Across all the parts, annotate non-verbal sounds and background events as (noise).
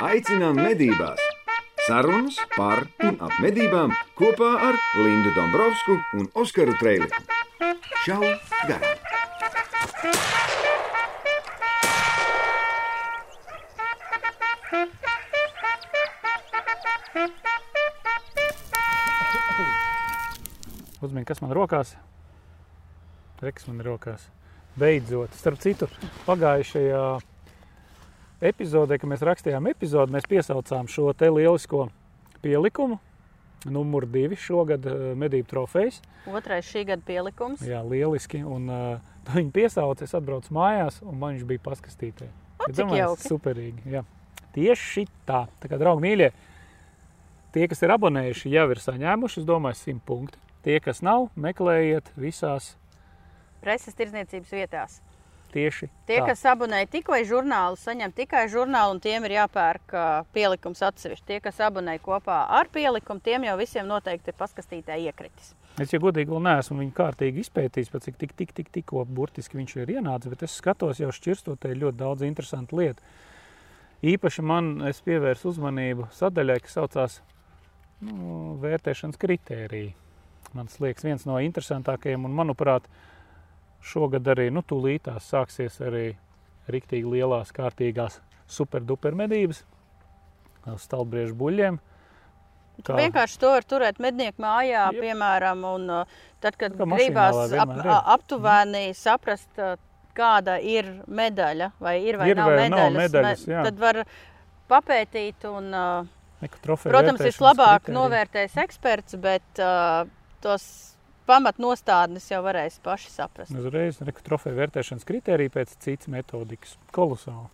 Aicinām medībās! Sarunas par un ap medībām kopā ar Lindu Dombrovskiju un Oskaru Trēliņu. Čau! Garām! Uzmini, kas man rokās? Reks man ir rokās. Beidzot, starp citu, pagājušajā epizodē, kad mēs rakstījām epizodi, mēs piesaucām šo te lielisko pielikumu. Numur divi šogad eh, medību trofejas. Otrais šī gada pielikums. Jā, lieliski. Un uh, viņi piesauca, es atbraucu mājās, un man viņš bija paskastītē. O, Ja domāju. Superīgi. Jā. Tieši tā. Tā kā, draugi mīļie, tie, kas ir abonējuši, jau ir saņēmuši, es domāju, simt punkti. Tie, kas nav, meklējiet visās Preses tirdzniecības vietās. Tieši Tie, tā. kas abonē tikai žurnālu, saņem tikai žurnālu, un tiem ir jāpērk pielikums atsevišķi. Tie, kas abonē kopā ar pielikumu, tiem jau visiem noteikti ir paskastītē iekritis. Es jau godīgi vēl neesmu viņu kārtīgi izpētījis, pēc cik tik, tik, tik, tikko burtiski viņš ir ienācis, bet es skatos jau šķirstot, te ir ļoti daudz interesantu lietu. Īpaši man es pievērsu uzmanību sadaļai, kas saucās nu, vērtēšanas kritērija. Man liekas, viens no interesantākajiem, un manuprāt, šogad arī nu, tūlītās sāksies arī riktīgi lielās, kārtīgās superduper medības uz stalbriežu buļļiem. Kā? Vienkārši to var turēt mednieku mājā, Jep. piemēram, un uh, tad, kad Tā gribās ap, aptuveni saprast, uh, kāda ir medaļa, vai ir vai Ir nav vai nav medaļas, medaļas, jā. tad var papētīt un uh, Protams, vislabāk kritēriju. novērtēs eksperts, bet uh, tos pamatnostādnes jau varēs paši saprast. Uzreiz neku trofeju vērtēšanas kritērija pēc citas metodikas. Kolosāli.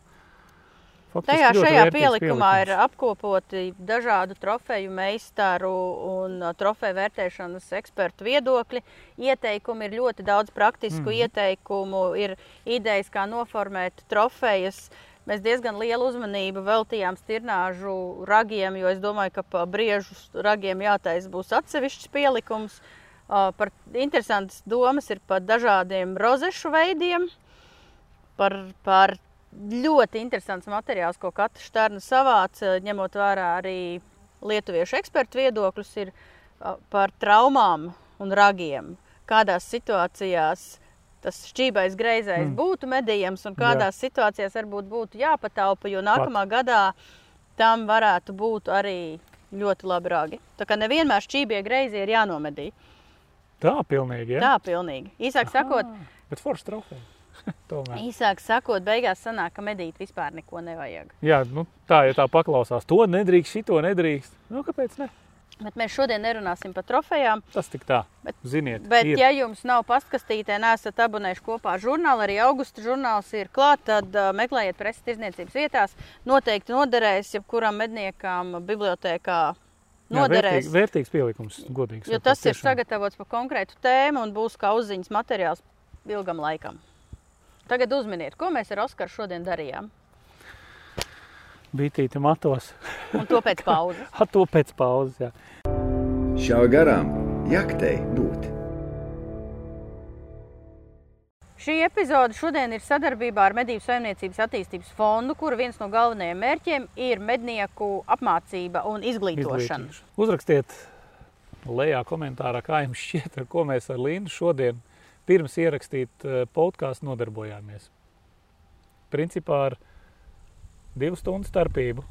Faktiski Tajā šajā pielikumā ir pielikums. apkopoti dažādu trofeju meistaru un uh, trofeju vērtēšanas ekspertu viedokļi. Ieteikumi ir ļoti daudz praktisku mm. ieteikumu, ir idejas, kā noformēt trofejas. Mēs diezgan lielu uzmanību veltījām stirnāžu ragiem, jo es domāju, ka par briežu ragiem jātaisa būs atsevišķs pielikums. Par interesantas domas ir par dažādiem rozešu veidiem, par, par ļoti interesants materiāls, ko katra šķērna savāca, ņemot vērā arī lietuviešu ekspertu viedokļus, ir par traumām un ragiem. Kādās situācijās tas šķībais greizais mm. būtu medījams un kādās Jā. situācijās varbūt būtu jāpataupa, jo nākamā Pat. gadā tam varētu būt arī ļoti labi ragi. Tā kā nevienmēr šķībie greizi ir jānomedī. Tā pilnīgi, ja? Tā pilnīgi. Īsāk sakot, Ah, Bet forši trofeja. (laughs) Tomēr. īsāk sakot, beigās sanāk, ka medīt vispār neko nevajag. Jā, nu, tā, ja tā paklausās, to nedrīkst, šito nedrīkst. Nu, kāpēc ne? Bet mēs šodien nerunāsim par trofejām. Tas tik tā. Bet- Ziniet, Bet, ir. ja jums nav pastkastītē, nesat abonējuši kopā žurnālu, arī augusta žurnāls ir klāts, tad uh, meklējiet preses tirdzniecības vietās. Noteikti noderēs jebkuram medniekam bibliotekā. Jā, Noderēs, vērtīgi, vērtīgs pielikums, godīgi. jo tas ir tiešām. sagatavots par konkrētu tēmu un būs kā uzziņas materiāls ilgam laikam. Tagad uzminiet, ko mēs ar Oskaru šodien darījām. Bītīti matos. Un to pēc (laughs) pauzes. A, to pēc pauzes, jā. Šā garām jaktei būt! Šī epizode šodien ir sadarbībā ar Medību saimniecības attīstības fondu, kura viens no galvenajiem mērķiem ir mednieku apmācība un izglītošana. Izglītīšu. Uzrakstiet lejā komentārā, kā jums šķiet, ar ko mēs ar Lindu šodien pirms ierakstīt eh, podkāstu nodarbojāmies. Principā ar divu stundu starpību,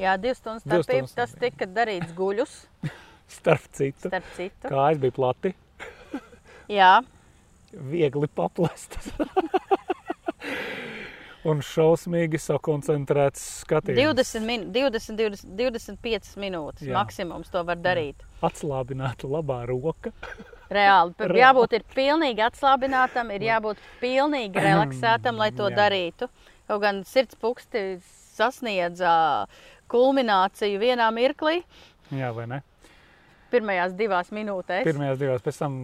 Jā, divas stundas Divas starpība. stundas Tas tika darīts guļus, (laughs) starp citu. starp citu. Kājas bija plati, Jā, viegli paplestas. (laughs) Un šausmīgi sakoncentrēts skatījums. 20, min, 20, 20, 25 minūtes Jā. Jā. maksimums to var darīt. Atslābināta labā roka. (laughs) Reāli. Reāli. Jābūt ir pilnīgi atslābinātam, ir jābūt pilnīgi relaksētam, lai to (clears throat) Jā. darītu. Kaut gan sirds puksti sasniedza kulmināciju vienā mirklī, Jā, vai ne? pirmajās divās minūtēs. Pirmajās divās, pēc tam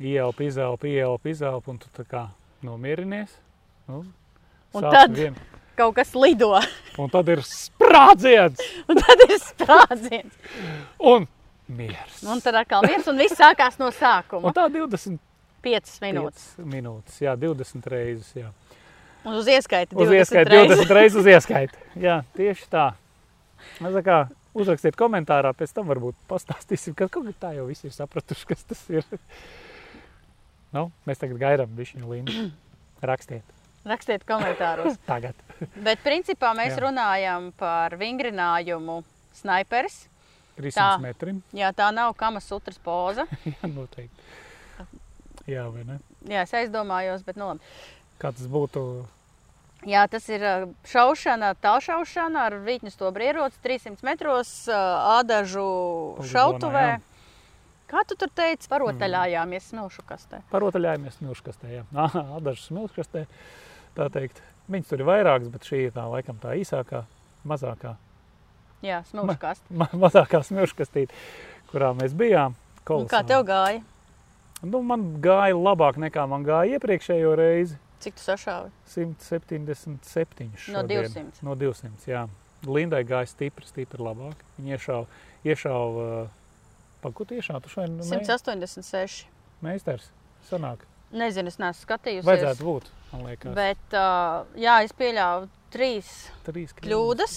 ieelpa, izelpa, ieelpa, izelpa, un tu tā kā nomierinies. Nu, Un tad- Vien, Kaut kas lido, un tad ir sprādziens (laughs) un tad ir sprādziens. un miers. Un tad atkal viens, un viss sākās no sākuma. Un tā 25 5 minūtes. minūtes, jā, 20 reizes. Jā. Un uz ieskaiti Uz 20 ieskaiti, reizes. 20 reizes uz ieskaiti. Jā, tieši tā. Nu, tā kā uzrakstiet komentārā, pēc tam varbūt pastāstīsim, ka kaut kā tā jau visi ir sapratuši, kas tas ir. Nu, mēs tagad gaidām bišķiņu līniju. (clears throat) Rakstiet Rakstiet komentāros. (laughs) tagad. Bet principā mēs Jā. runājam par vingrinājumu sniperis. 300 Tā. metrim. Jā, tā nav kamas sutras poza. (laughs) Jā, noteikti. Jā, vai ne? Jā, es aizdomājos, bet nu labi. Kā tas būtu? Jā, tas ir šaušana, tālšaušana ar vītņu stobru ieroci 300 metros ādažu šautuvē. jā. Kā tu tur teici, parotaļājāmies smilšu kastē? Parotaļājamies smilškastē. Jā, (laughs) Aha, dažas smilškastē. Tā teikt, viņas tur ir vairākas, bet šī ir tā laikam tā īsākā, mazākā, Jā, smilšu kastē. ma mazākā smilškastīte, kurā mēs bijām. Un kā Kolosāli. tev gāja? Nu, man gāja labāk nekā man gāja iepriekšējo reizi. Cik tu sašāvi? 177. No šodien. 200. No 200. Jā. Lindai gāja stipri, stipri labāk. Viņa iešāva, iešāva paku tiešām. Tu šodien mē, 186. meistars sanāk. Nezinu, es neesmu skatījusies. Vajadzētu būt, man liekas. Bet, uh, jā, es pieļāvu trīs Trīs kļūdas,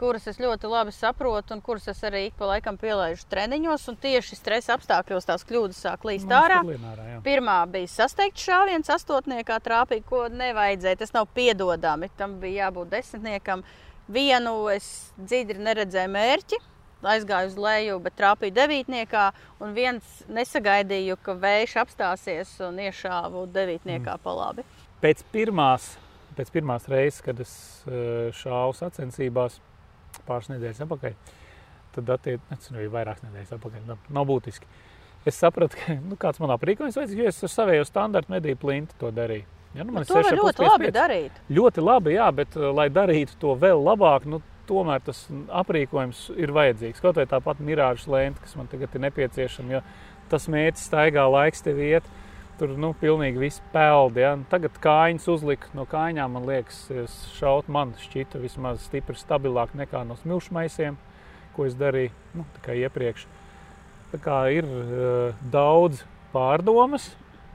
kuras es ļoti labi saprotu, un kuras es arī ik pa laikam pielaidu treniņos. un Tieši stresa apstākļos tās kļūdas sāk līst ārā. ārā. Pirmā bija sasteigts šāviens, astotniekā trāpīja, ko nevajadzēja. Tas nav piedodami. Tam bija jābūt desmitniekam. Vienu es dziļi neredzēju mērķi, aizgāju uz leju, bet trāpīju devītniekā. Un viens nesagaidīju, ka vējš apstāsies un iešāvu devītniekā Mm. pa labi. Pēc pirmās, pēc pirmās reizes, kad es eh, šāvu sacensībās pāris nedēļas atpakaļ, tad attiecībā arī vairākas nedēļas atpakaļ. Nav, nav būtiski. Es sapratu, ka nu, kāds manā aprīkojums vajadzīgs, jo es ar savējo standartu medību plinti to darīju. Ja, nu, man ir To var 6,5, ļoti labi 5. darīt. Ļoti labi, jā, bet, uh, lai darītu to vēl labāk, nu, tomēr tas aprīkojums ir vajadzīgs. Kaut vai tāpat mirāžas lente, kas man tagad ir nepieciešama, jo tas mērķis staigā, laiks tev iet. Tur nu, pilnīgi viss peld. Ja? Tagad kājas uzlika no kājām, man liekas, šaut man šķita vismaz stipri stabilāk nekā no smilšu maisiem, ko es darīju nu, iepriekš. Tā kā ir uh, daudz pārdomas,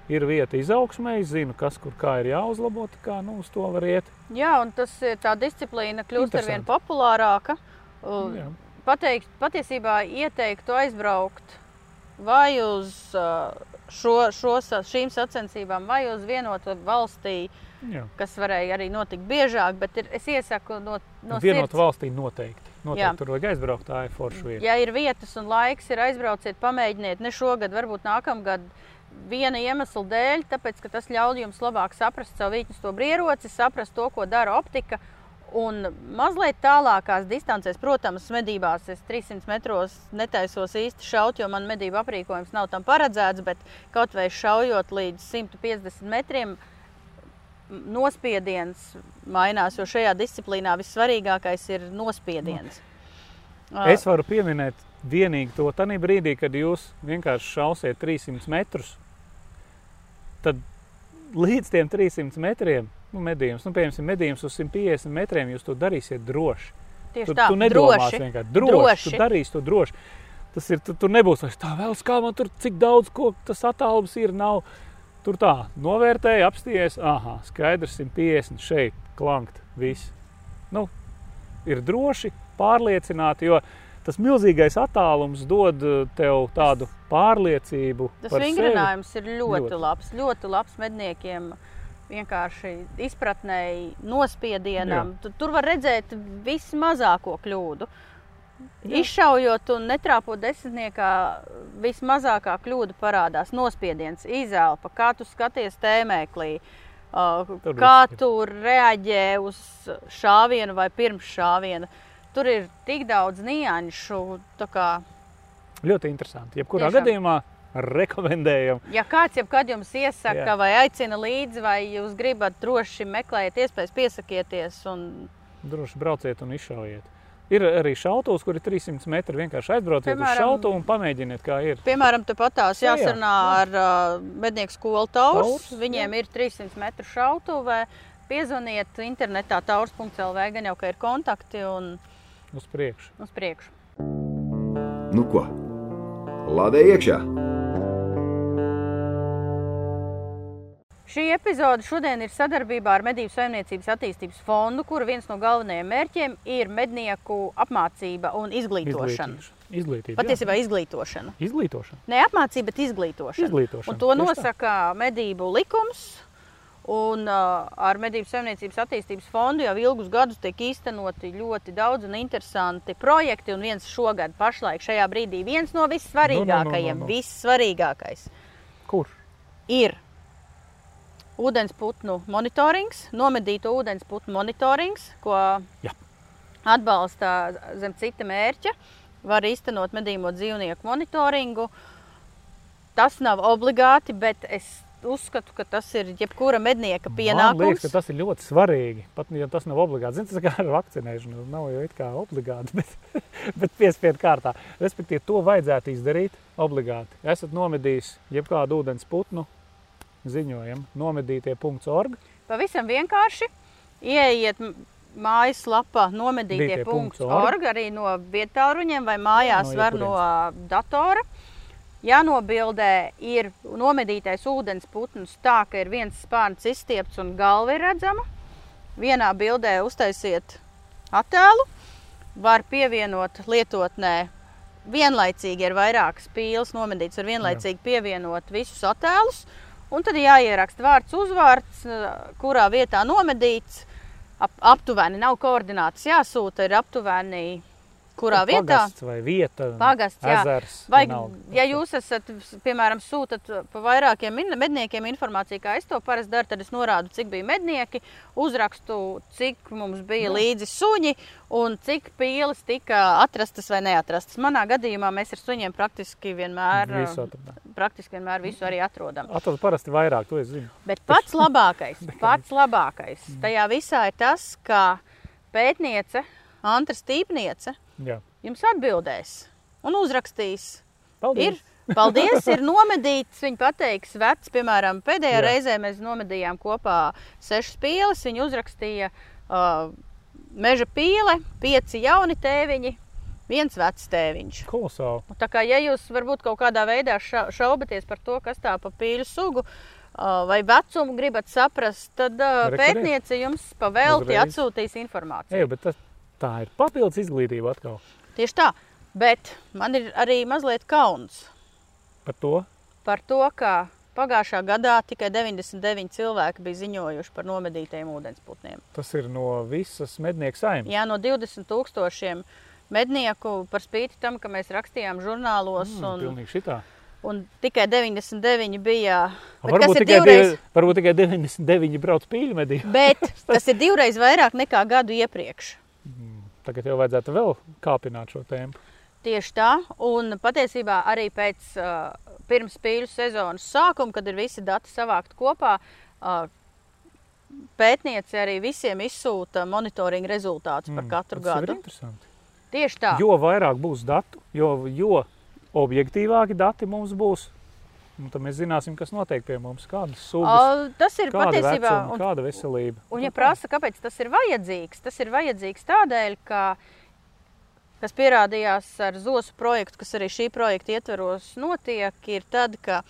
ir vieta izaugsmē, es zinu, kas kur kā ir jāuzlabo, kā nu, uz to var iet. Jā, un tas, ir- tā disciplīna kļūst ar vien populārāka. Uh, Jā. pateikt, patiesībā ieteiktu aizbraukt vai uz uh, šo, šo, šīm sacensībām, vai uz vienotu valstī, Jā. kas varēja arī notikt biežāk. Bet ir, es iesaku no, no Vienot sirds. valstī noteikti. noteikti Jā. tur vajag aizbraukt, tā ir forša vieta. Ja ir vietas un laiks, ir aizbrauciet, pamēģiniet ne šogad, varbūt nākamgad. Viena iemesla dēļ, tāpēc, ka tas ļauj jums labāk saprast savu vītņu to brieroci, saprast to, ko dara optika. Un mazliet tālākās distancēs, protams, medībās es 300 metros netaisos īsti šaut, jo man medību aprīkojums nav tam paredzēts, bet kaut vai šaujot līdz 150 metriem, nospiediens mainās, jo šajā disciplīnā vissvarīgākais ir nospiediens. Ah, Es varu pieminēt vienīgi to brīdī, kad jūs vienkārši šausiet 300 metrus. Tad līdz tiem 300 metriem, nu, medījums, nu, piemēram, medījums uz 150 metriem, jūs to darīsiet droši. Tieši Tu, tā, tu nedomāsi droši. vienkārši droši. droši. Tu darīsi to droši. Tas ir, tu, tur nebūs vairs tā, vēl kā man tur cik daudz, ko tas attālums ir. Nav. Tur tā, novērtēji, apsties, ah, skaidrs, 150 šeit, klankt, viss. Nu, ir droši, pārliecināti, jo tas milzīgais attālums dod eh, tev tādu pārliecību. Tas par sevi. vingrinājums ir ļoti, Ļoti. labs. Ļoti labs medniekiem. Vienkārši izpratnēji, nospiedienam. Tu, tur var redzēt vismazāko kļūdu. Jā. Izšaujot un netrāpot desmitniekā, vismazākā kļūda parādās. Nospiediens, izelpa, kā tu skaties tēmēklī, uh, kā tu reaģē uz šāvienu vai pirms šāviena. Tur ir tik daudz nianšu. Ļoti interesanti. Jebkurā Tiešām. gadījumā rekomendējam. Ja kāds jebkad jums iesaka, Jā. vai aicina līdzi, vai jūs gribat droši meklēt iespējas, piesakieties. Un... Droši brauciet un izšaujiet. Ir arī šautavs, kur ir 300 metri. Vienkārši aizbrauciet Piemēram, uz šautavu un pamēģiniet, kā ir. Piemēram, tepat tās Jā, jā, jāsarunā jā. ar uh, mednieku skolu taurs. Taurs, Viņiem ir 300 metru šautavē. Piezvaniet internetā taurs.lv, gan jau ka ir kontakti un Uz priekšu. uz priekšu. Nu ko? Lādē iekšā! Šī epizode šodien ir sadarbībā ar Medību saimniecības attīstības fondu, kura viens no galvenajiem mērķiem ir mednieku apmācība un izglītošana. Izglītīšana. Izglītība. Patiesībā izglītošana. jā. Izglītošana. Ne apmācība, bet izglītošana. Izglītošana, Un to tieši tā. nosaka medību likums. Un uh, ar Medību saimniecības attīstības fondu jau ilgus gadus tiek īstenoti ļoti daudz un interesanti projekti. Un viens šogad, pašlaik, šajā brīdī, viens no vissvarīgākajiem, nu, nu, nu, nu. vissvarīgākais Kur? ir ūdensputnu monitorings, nomedīto ūdensputnu monitorings, ko Jā. atbalsta zem cita mērķa. Var īstenot medījumu dzīvnieku monitoringu. Tas nav obligāti, bet es uzskatu, ka tas ir jebkura mednieka Man pienākums. liekas, ka tas ir ļoti svarīgi. Pat ja tas nav obligāti. Zini, tas kā ar vakcinēšanu. Nav jau it kā obligāti, (laughs) bet, bet piespiedu kārtā. Respektīvi, to vajadzētu izdarīt obligāti. Esat nomedījis jebkādu ūdens putnu ziņojumu, nomedītie.org. Pavisam vienkārši ieiet mājaslapā nomedītie.org arī no vietāluņiem vai mājās No no var no datora. Jānobildē ir nomedītais ūdens putns tā, ka ir viens spārns izstiepts un galva ir redzama. Vienā bildē uztaisiet attēlu, var pievienot lietotnē. Vienlaicīgi ir vairākas pīles nomedītas, var vienlaicīgi pievienot visus attēlus. Un tad jāieraksta vārds, uzvārds, kurā vietā nomedīts. Ap, aptuveni nav koordinācijas jāsūta, ir aptuveni kurā vietā. Pagasts vai vieta, Pagasts, jā. ezers. Vai, vienalga. ja jūs esat, piemēram, sūtat pa vairākiem medniekiem informāciju, kā es to parasti daru, tad es norādu, cik bija mednieki, uzrakstu, cik mums bija Jā. līdzi suņi un cik pīles tika atrastas vai neatrastas. Manā gadījumā mēs ar suņiem praktiski vienmēr, Visu atradām. praktiski vienmēr visu arī atrodam. Atrod parasti vairāk, to es zinu. Bet pats labākais, (laughs) pats labākais tajā visā ir tas, ka pētniece, Antra Stīpniece, Jā. jums atbildēs un uzrakstīs. Paldies! Ir, paldies, ir nomedīts. Viņa pateiks, vecs, piemēram, pēdējā Jā. Reizē mēs nomedījām kopā sešas pīles. Viņa uzrakstīja uh, meža pīle, pieci jauni tēviņi, viens vecs tēviņš. Kolosāli. Tā kā ja jūs varbūt kaut kādā veidā ša- šaubaties par to, kas tā pa pīļu sugu uh, vai vecumu gribat saprast, tad uh, pētniece jums pavēlti atsūtīs informāciju. Ej, bet tas, tā ir papildus izglītība atkal Tieši tā, bet man ir arī mazliet kauns. par to. par to, ka pagājušā gadā tikai 99 cilvēki bija ziņojuši par nomedītajiem ūdensputniem. Tas ir no visas mednieku saimnes. Jā, no 20 tūkstošiem mednieku, par spīti tam, ka mēs rakstījām žurnālos, Mm, un, pilnīgi šitā. un tikai 99 bija. Bet, Varbūt tikai, divreiz, divi, varbūt tikai 99 brauc pīļu medī. bet (laughs) tas ir divreiz vairāk nekā gadu iepriekš. Tagad jau vajadzētu vēl kāpināt šo tēmu. Tieši tā, un patiesībā arī pēc uh, pirms pīļu sezonas sākuma, kad ir visi dati savākti kopā, uh, pētniece arī visiem izsūta monitoringa rezultātus mm, par katru tas jau ir gadu. interesanti. Tieši tā. Jo vairāk būs datu, jo, jo objektīvāki dati mums būs, un tad mēs zināsim, kas notiek pie mums, kādas sugas, O, tas ir kāda patiesībā. vecuma, Un, kāda veselība. un, ja prasa, kāpēc tas ir vajadzīgs, tas ir vajadzīgs tādēļ, ka kas pierādījās ar ZOSU projektu, kas arī šī projekta ietveros notiek, ir tad, ka,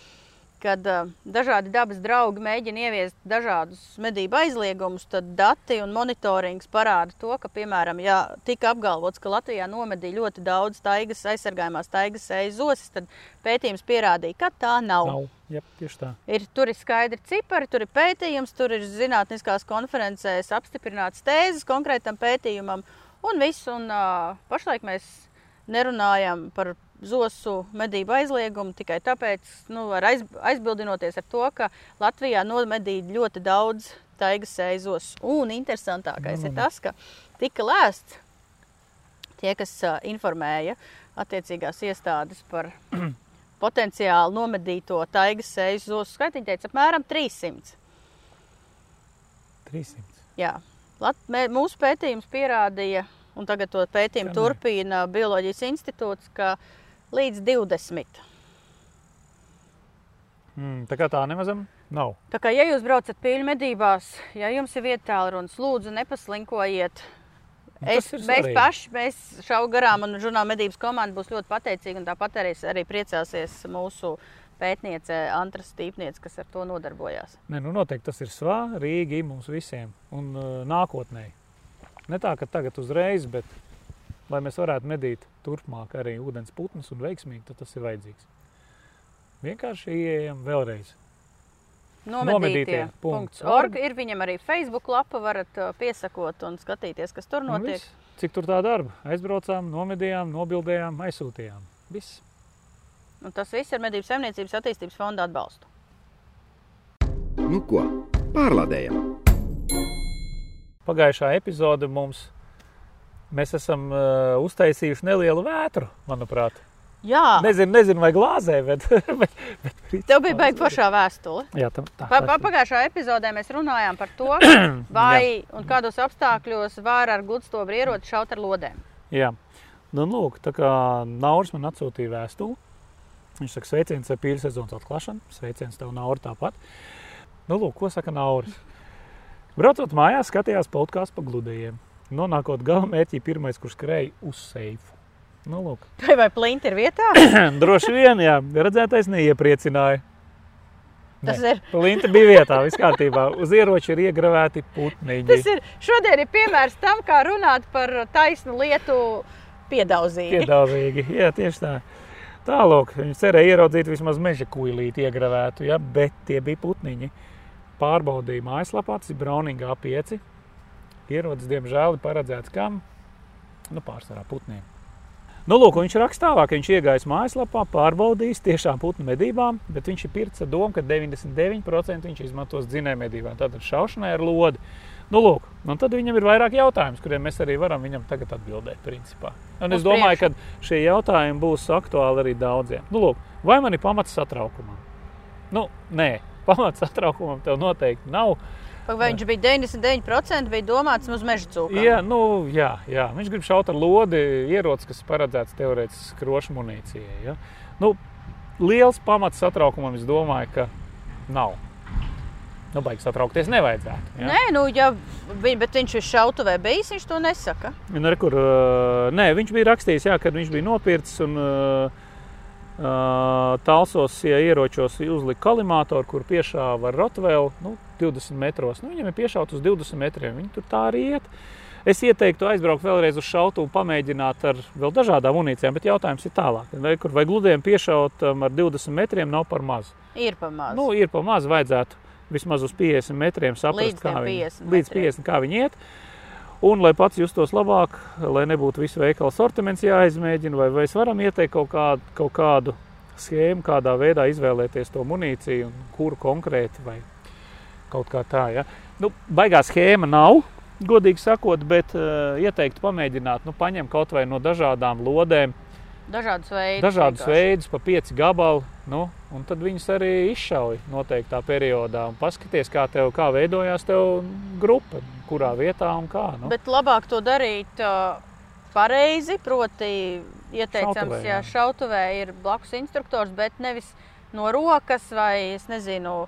kad uh, dažādi dabas draugi mēģina ieviest dažādus medību aizliegumus, tad dati un monitorings parāda to, ka, piemēram, ja tika apgalvots, ka Latvijā nomedīja ļoti daudz taigas aizsargājumās taigas ejas zosis, tad pētījums pierādīja, ka tā nav. Nav, jā, tieši tā. Ir, tur ir skaidri cipari, tur ir pētījums, tur ir zinātniskās konferencēs apstiprināts tēzes konkrētam pētījumam. Un viss, un uh, pašlaik mēs nerunājam par zosu medību aizliegumu tikai tāpēc, nu, aiz, aizbildinoties ar to, ka Latvijā nomedīja ļoti daudz taigas eizos. Un interesantākais nu, ir tas, ka tika lēsts tie, kas uh, informēja attiecīgās iestādes par (clears throat) potenciāli nomedīto taigas eju zosu skaitu, viņi teica apmēram 300. 300. Jā. Lat, mē, mūsu pētījums pierādīja, un tagad to pētījumu ne. turpina Bioloģijas institūts, ka līdz 20. Mm, tā kā tā nemazam nav. Tā kā, ja jūs braucat pīļu medībās, ja jums ir vieta tālrunis, lūdzu, nepaslinkojiet. Nu, Es, mēs svarīgi. paši, mēs šau garām, un žurnāla medības komanda būs ļoti pateicīga, un tāpat arī, arī priecāsies mūsu pētniece, Antras Stīpniece, kas ar to nodarbojās. Ne, nu noteikti tas ir svā, Rīgi mums visiem un uh, nākotnē. Ne tā, ka tagad uzreiz, bet lai mēs varētu medīt turpmāk arī ūdens putnus un veiksmīgi, tad tas ir vajadzīgs. Vienkārši ieejam vēlreiz. Nomedītie.org ir viņam arī Facebook lapa, varat uh, piesakot un skatīties, kas tur notiek. viss. Cik tur tā darba? Aizbraucām, nomedījām, nobildējām, aizsūtījām. Viss. Un tas viss ir Medību saimniecības attīstības fonda atbalstu. Nu ko, pārlādējam! Pagājušā epizode mums mēs esam uh, uztaisījuši nelielu vētru, manuprāt. Jā, Nezinu, nezinu vai glāzē, bet. (laughs) bet, bet tev bija baigta pašā vēstule. Jā, tam, tā, Pa, pa, pagājušā epizodē mēs runājām par to, (clears throat) vai un kādos apstākļos var ar gludstobru ieroci šaut ar lodēm. Jā, nu, lūk, tā kā Nauris man atsūtīja vēstuli. Viņš saka, sveiciens ar pīļu sezonas atklāšanu. Sveiciens tev, Nauri, tāpat. Nu, lūk, ko saka Nauris. Braucot mājās, skatījās podkāstu pa gludējiem. Nonākot gala mērķī, pirmais, kurš skrēja uz seifu. Nu, lūk, (clears throat) Vai, vai plinti ir vietā? (clears throat) droši vien, jā, redzētais neiepriecināja. Tas Nē, ir. Plinta bija vietā, viss kārtībā. Uz ieroča ir iegravēti putniņi. Tas ir šodien ir piemērs tam, kā runāt par taisnu lietu piedauzību. Piedāvīgi, jā, tieši tā. Tālāk, viņi cerēja ieraudzīt vismaz meža kuilīti iegravētu, ja, bet tie bija putniņi. Pārbaudīja mājaslapā, tas ir Browning A5. Ierodas, diemžēl, ir paredzēts kam? Nu, pārsvarā putniem. Nu, lūk, viņš raksta tālāk, ka viņš iegājis mājaslapā, pārbaudījis tiešām putnu medībām, bet viņš ir pirts ar domu, ka 99% viņš izmantos dzinēju medībām, tātad šaušanai ar lodi. Nu, lūk, un tad viņam ir vairāk jautājumu, kuriem mēs arī varam viņam tagad atbildēt. Principā. Un es domāju, ka šie jautājumi būs aktuāli arī daudziem. Nu, lūk, vai man ir pamats satraukumam? Nu, nē, (laughs) pamats satraukumam tev noteikti nav. Vai viņš bija 99% bija domāts uz meža cūku? Jā, nu, jā, jā, viņš grib šaut ar lodi ieroci, kas paredzēts teorētiski skrošu munīcijai. Ja? Nu, liels pamats satraukumam, es domāju, ka nav. Nu, baigi satraukties nevajadzētu. Ja? Nē, nu, ja vi, bet viņš ir šautavē bijis, viņš to nesaka. Un ar kur, uh, nē, viņš bija rakstījis, jā, kad viņš bija nopircis un uh, talsos ja ieročos uzlika kalimātoru, kur piešāva ar Rotvēlu nu, 20 metros. Nu, viņam ir piešauts uz 20 metriem. Viņi tur tā arī iet. Es ieteiktu aizbraukt vēlreiz uz šautuvu, pamēģināt ar vēl dažādām munīcijām, bet jautājums ir tālāk. Vai, kur, vai gludiem piešaut um, ar 20 metriem nav par maz? Ir pamāts. Nu, ir pa maz, vajadzētu vismaz uz 50 metriem saprast, Līdz kā viņi, 50 līdz metriem. 50, kā viņi iet. Un, lai pats justos labāk, lai nebūtu visu veikalu sortiments jāizmēģina, vai, vai es varam ieteikt kaut kādu, kaut kādu schēmu, kādā veidā izvēlēties to munīciju, un kuru konkrēti, vai kaut kā tā. Ja? Nu, baigā schēma nav, godīgi sakot, bet uh, ieteiktu pamēģināt, nu, paņemt kaut vai no dažādām lodēm, Dažādus veidus. dažādus vienkārši. veidus, pa pieci gabali. Nu, un tad viņus arī izšauj noteiktā periodā. Paskaties, kā, tev, kā veidojās tev grupa, kurā vietā un kā. Nu. Bet labāk to darīt uh, pareizi. Proti, ieteicams, ja šautavē ir blakus instruktors, bet nevis no rokas vai es nezinu,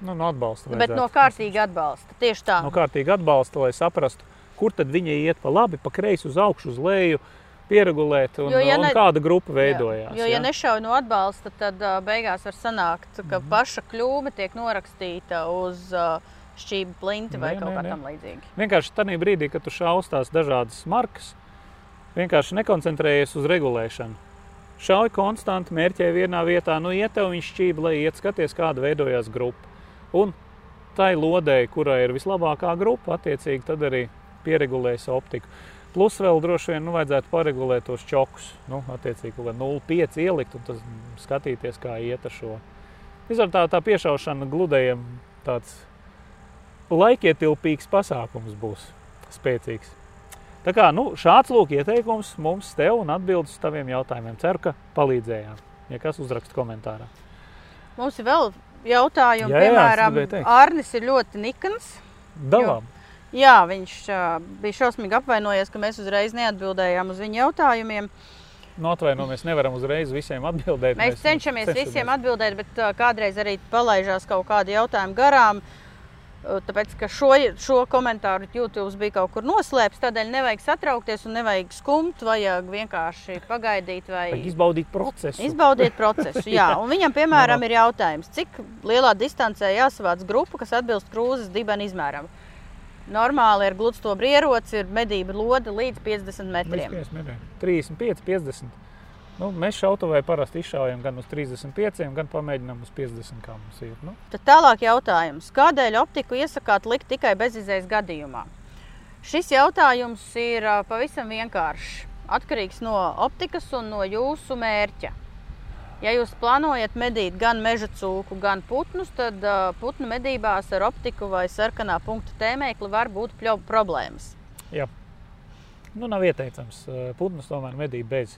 Nu, no atbalsta. bet no kārtīga atbalsta. Tieši tā. No kārtīgi atbalsta, lai saprastu, kur tad viņi iet pa labi, pa kreisi, uz augšu, uz leju, pieregulēt un, Jo, ja un ne- kāda grupa veidojās. Jo, ja nešauj no atbalsta, tad uh, beigās var sanākt, ka Mhm. paša kļūme tiek norakstīta uz uh, šķību plinti vai Nē, kaut nē, kā tam līdzīga. Vienkārši tajā brīdī, kad tu šaus tās dažādas markas, vienkārši nekoncentrējies uz regulēšanu. Šauj konstanti, mērķē vienā vietā, nu iet tev viņš šķība, lai iet skaties, kāda veidojās grupa. Un tai lodei, kurai ir vislabākā grupa, attiecīgi tad arī pieregulējas optiku. Plus vēl droši vien nu, vajadzētu paregulēt tos čokus. Nu, attiecīgi, kā 0,5 ielikt un tas skatīties, kā iet ar šo. Vispār tā, tā piešaušana gludējiem tāds laikietilpīgs pasākums būs spēcīgs. Tā kā nu, šāds lūk ieteikums mums tev un atbildes uz taviem jautājumiem. Ceru, ka palīdzējām. Ja kas uzraksta komentārā. Mums ir vēl jautājumi, Jā, jā, piemēram. Arnis ir ļoti nikns. Dalām. Jā, viņš uh, bija šausmīgi apvainojies, ka mēs uzreiz neatbildējām uz viņa jautājumiem. Nu, atvainojamies, nevaram uzreiz visiem atbildēt. Mēs cenšamies visiem atbildēt, bet uh, kādreiz arī palaižās kaut kādi jautājumi garām. Tāpēc, ka šo, šo komentāru YouTube bija kaut kur noslēpts, tādēļ nevajag satraukties un nevajag skumt. Vajag vienkārši pagaidīt, vai Vajag izbaudīt procesu. izbaudiet procesu. (laughs) Jā, un viņam, piemēram, ir jautājums, cik lielā distancē jāsavāc grupa, kas atbilst krūzes dibena izmēram. Normāli ar gludstobru ieroci ir medību lode līdz 50 metriem. Līdz 50 metriem. 35, 50. Nu, mēs šautavai parasti izšaujam gan uz 35, gan pamēģinām uz 50, kā mums ir. Nu, Tad tālāk jautājums, kādēļ optiku iesakāt likt tikai bezizējas gadījumā? Šis jautājums ir pavisam vienkāršs. Atkarīgs no optikas un no jūsu mērķa. Ja jūs plānojat medīt gan meža cūku, gan putnus, tad putnu medībās ar optiku vai sarkanā punktu tēmēkli var būt problēmas. jā. Nu, nav ieteicams. Putnus tomēr medīt bez,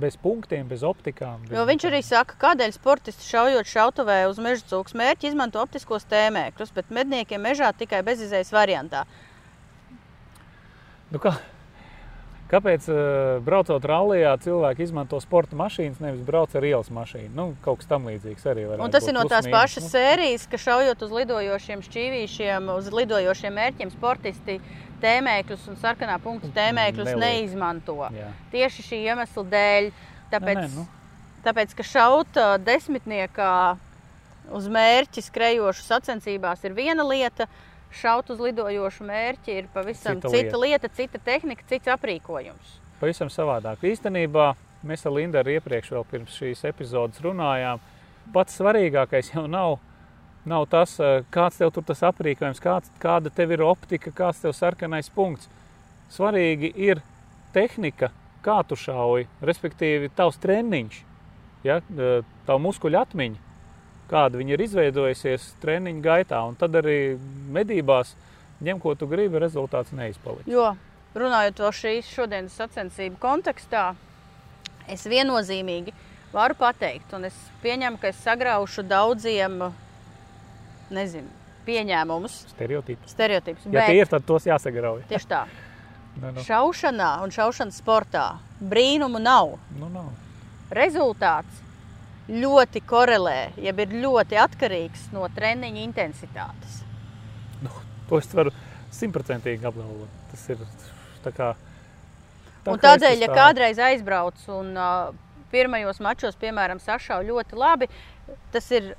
bez punktiem, bez optikām. Bez Jo viņš arī saka, kādēļ sportisti šaujot šautavē uz meža cūku mērķi izmanto optiskos tēmēkļus, bet medniekiem mežā tikai bezizējas variantā. Nu, kā, kāpēc uh, braucot rallijā cilvēki izmanto sporta mašīnas, nevis brauc ar ielas mašīnu? Nu, kaut kas tam līdzīgs arī var Un tas ir no tās pašas sērijas, ka šaujot uz lidojošiem šķīvīšiem, uz lidojošiem mērķiem, sportisti tēmēkļus un sarkanā punktu tēmēkļus Neliek. neizmanto. Jā. Tieši šī iemesla dēļ. Tāpēc, Nē, nē, nu. tāpēc ka šaut ā, desmitniekā uz mērķi skrejošu sacensībās ir viena lieta, šaut uz lidojošu mērķi ir pavisam Cita cita, cita lieta, cita tehnika, cits aprīkojums. Pavisam savādāk. Īstenībā mēs ar Lindu arī iepriekš, vēl pirms šīs epizodes runājām. Pats svarīgākais jau nav, nav tas, eh, kāds tev tur tas aprīkojums, kāds, kāda tev ir optika, kāds tev sarkanais punkts. Svarīgi ir tehnika, kā tu šauji, respektīvi tavs treniņš, ja, eh, tavu muskuļu atmiņa, kāda viņa ir izveidojusies treniņa gaitā. Un tad arī medībās ņem, ko tu gribi, rezultāts neizpaliks. Jo runājot par šīs šodienas sacensību kontekstā, es viennozīmīgi varu pateikt, un es pieņemu, ka es sagraušu daudziem nezinu, pieņēmumus, Stereotipi. stereotipus. Ja tie ir, tad tos jāsagrauj. tieši tā. (laughs) Nu, nu, Šaušanā un šaušanas sportā brīnumu nav. nu, nav. Rezultāts ļoti korelē, jeb ir ļoti atkarīgs no treniņa intensitātes. To es varu simtprocentīgi apgalvot. Tas ir tā kā. tā Un tādēļ, ja stāvu. kādreiz aizbrauc un uh, pirmajos mačos, piemēram, sašauj ļoti labi, tas ir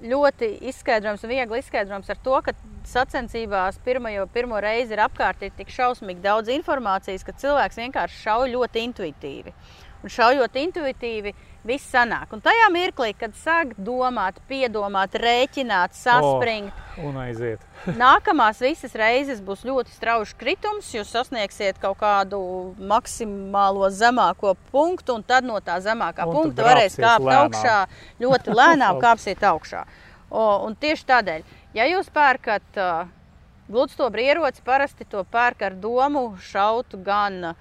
ļoti izskaidrojams un viegli izskaidrojams ar to, ka sacensībās pirmajo, pirmo reizi ir apkārt ir tik šausmīgi daudz informācijas, ka cilvēks vienkārši šauj ļoti intuitīvi. Un šaujot intuitīvi, viss sanāk. Un tajā mirklī, kad sāk domāt, piedomāt, rēķināt, saspringt, Un aiziet. (laughs) Nākamās visas reizes būs ļoti strauji kritums. Jūs sasniegsiet kaut kādu maksimālo zemāko punktu, un tad no tā zemākā Un punkta varēs kāpt lēnām. augšā. Ļoti lēnām (laughs) kāpsiet augšā. O, un tieši tādēļ, ja jūs pērkat uh, gludstobru ieroci, parasti to pērk ar domu šaut gan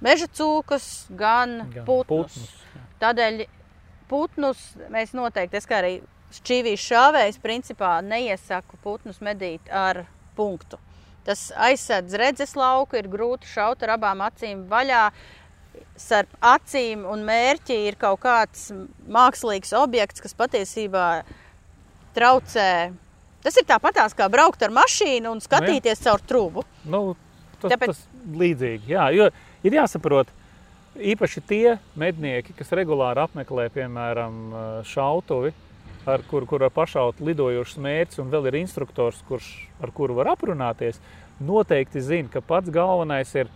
meža cūkas, gan, Gan putnus. putnus. Tādēļ putnus mēs noteikti, es kā arī šķīvīs šāvējs, principā neiesaku putnus medīt ar punktu. Tas aizsēdz redzes lauku, ir grūti šaut ar abām acīm vaļā. Starp acīm un mērķi ir kaut kāds mākslīgs objekts, kas patiesībā traucē. Tas ir tāpatās kā braukt ar mašīnu un skatīties caur trūku. Nu, tas, Tāpēc- tas līdzīgi. Jā, jo ir jāsaprot, īpaši tie mednieki, kas regulāri apmeklē, piemēram, šautuvi, ar kuru kur pašaut lidojošs mērķis, un vēl ir instruktors, kurš, ar kuru var aprunāties, noteikti zina, ka pats galvenais ir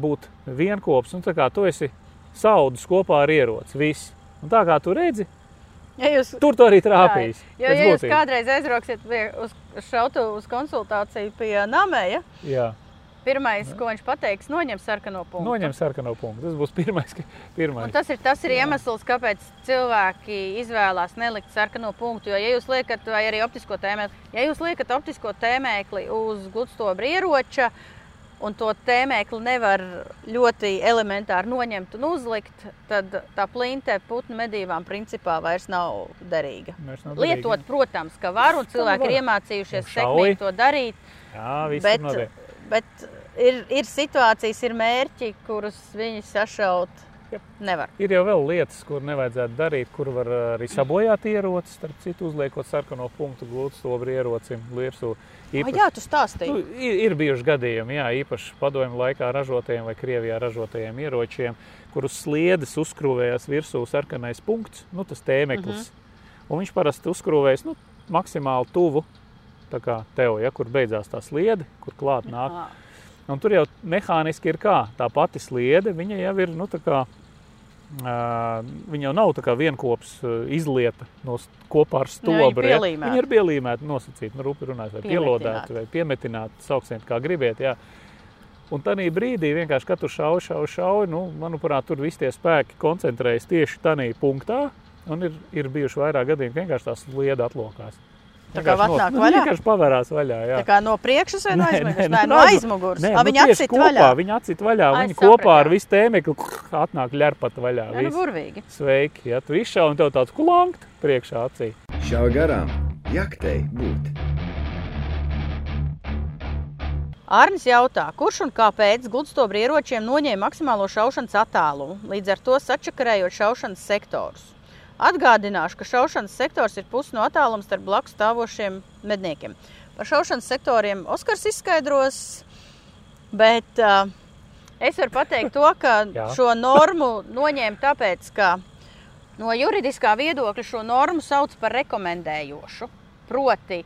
būt vienopats. Un tā kā tu esi saudis kopā ar ieroci, viss. Un tā kā tu redzi, Ja jūs tur tu arī trāpīs. Jo, pēc ja jūs kādreiz aizbrauksiet uz šautu uz konsultāciju pie Namēja, Jā. Pirmais, ko viņš pateiks, noņem sarkano punktu. Noņem sarkano punktu. Tas būs pirmais. ka- pirmais. Un tas ir, tas ir iemesls, kāpēc cilvēki izvēlās nelikt sarkano punktu. Jo, ja jūs liekat, vai arī optisko tēmēkli, ja jūs liekat optisko tēmēkli uz gludstobra ieroča, un to tēmēkli nevar ļoti elementāri noņemt un uzlikt, tad tā plinte putnu medībām principā vairs nav derīga. Vairs nav derīga. Lietot, protams, ka var, un cilvēki var. ir iemācījušies sekmīgi to darīt. Jā, viss Bet, ir notiek. Bet ir, ir situācijas, ir mērķi, kurus viņi sašaut Nevar. Ir jau vēl lietas, kur nevajadzētu darīt, kur var uh, arī sabojāt ieroci, starp citu, uzliekot sarkano punktu glūtstobri ierocim virsū. Ah, jā, tu stāstīji. Nu, ir, ir bijuši gadījumi, jā, īpaši padomju laikā ražotajiem vai Krievijā ražotajiem ieročiem, kurus sliedes uzkrūvējās virsū sarkanais punkts, nu, tas tēmeklis. Uh -huh. Un viņš parasti uzkrūvējas nu, maksimāli tuvu tā kā tev, ja, kur beidzās tā sliede, kur klāt nāk. Ah, Un tur jau mehāniski ir kā tā pati sliede, viņa jau ir nu, tā kā. Uh, viņa jau nav tā kā vienopus uh, izlieta no kopā ar stobru. ja. Viņa ir pielīmēta, nosacīta, nu, runājot, vai pielādēta, vai piemetināta, sauciet, kā gribiet. Jā. Un tādā brīdī, vienkārši, kad tu šauji, šauji, šauji, nu, manuprāt, tur viss tie spēki koncentrējas tieši tādā punktā. Un ir, ir bijuši vairāk gadījumi, ka vienkārši tās lieta atlokās. Tā kā Vienkārši vatnāk nu, vaļā? Vienkārši pavērās vaļā. Jā. Tā kā no priekšas vai no Nē, aizmugures? nē, Nē, nu, no aizmugures. Nē, nu, Viņa atcīt kopā, vaļā. Viņa atcīt vaļā. Ai, Viņa kopā ar sapratu, visu tēmekli atnāk ļerpat vaļā. Jā, nu, burvīgi. Sveiki, ja tu izšauji un tev tāds kulankt priekšā acī. Šāva garām, jaktei būt. Arnis jautā, kurš un kāpēc gudstobra ieročiem noņēma maksimālo šaušanas attālumu, līdz ar to sačakarējot šaušanas sektorus. Atgādināšu, ka šaušanas sektors ir pusi no attāluma starp blakus stāvošiem medniekiem. Par šaušanas sektoriem Oskars izskaidros, bet uh, es varu pateikt to, ka šo normu noņēma tāpēc, ka no juridiskā viedokļa šo normu sauc par rekomendējošu. Proti,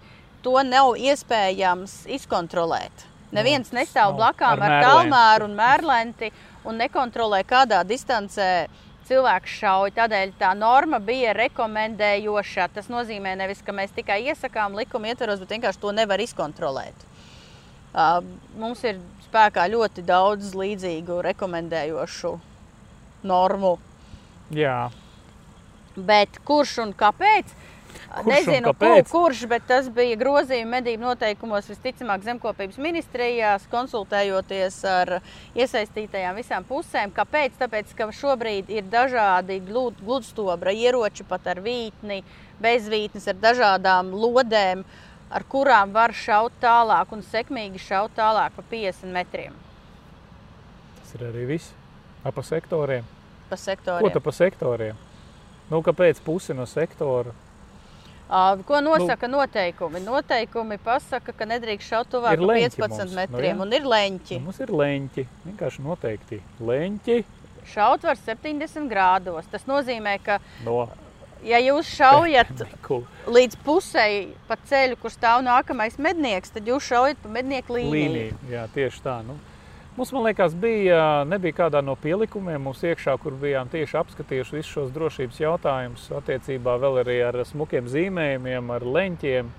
to nav iespējams izkontrolēt. Neviens nestāv nav blakām ar ar, tālmēru un mērlenti un nekontrolē, kādā distancē cilvēks šauj. Tādēļ tā norma bija rekomendējoša. Tas nozīmē nevis, ka mēs tikai iesakām likuma ietvaros, bet vienkārši to nevar izkontrolēt. Uh, Mums ir spēkā ļoti daudz līdzīgu rekomendējošu normu. Jā, Bet kurš un kāpēc? Kurš Nezinu, kāpēc? Kur, kurš, bet tas bija grozījuma medību noteikumos visticamāk Zemkopības ministrijās, konsultējoties ar iesaistītajām visām pusēm. Kāpēc? Tāpēc, ka šobrīd ir dažādi glud- gludstobra ieroči, pat ar vītni, bez vītnes, ar dažādām lodēm, ar kurām var šaut tālāk un sekmīgi šaut tālāk pa 50 metriem tas ir arī viss. Pa sektoriem. pa Ko sektoriem. tu pa sektoriem? Nu, kāpēc pusi no sektora? Ko nosaka nu. noteikumi? Noteikumi pasaka, ka nedrīkst šaut tuvāk Ir par leņķi 15 mums, nu metriem, jā. un ir leņķi. Nu, mums ir leņķi. Vienkārši noteikti leņķi Šaut var 70 grādos. Tas nozīmē, ka, no ja jūs šaujat (laughs) līdz pusei pa ceļu, kur stāv nākamais mednieks, tad jūs šaujat pa mednieku līniju. līniju. Jā, tieši tā. Nu, mums, man liekas, bija, nebija kādā no pielikumiem mums iekšā, kur bijām tieši apskatījuši visus šos drošības jautājumus attiecībā vēl arī ar smukiem zīmējumiem, ar leņķiem.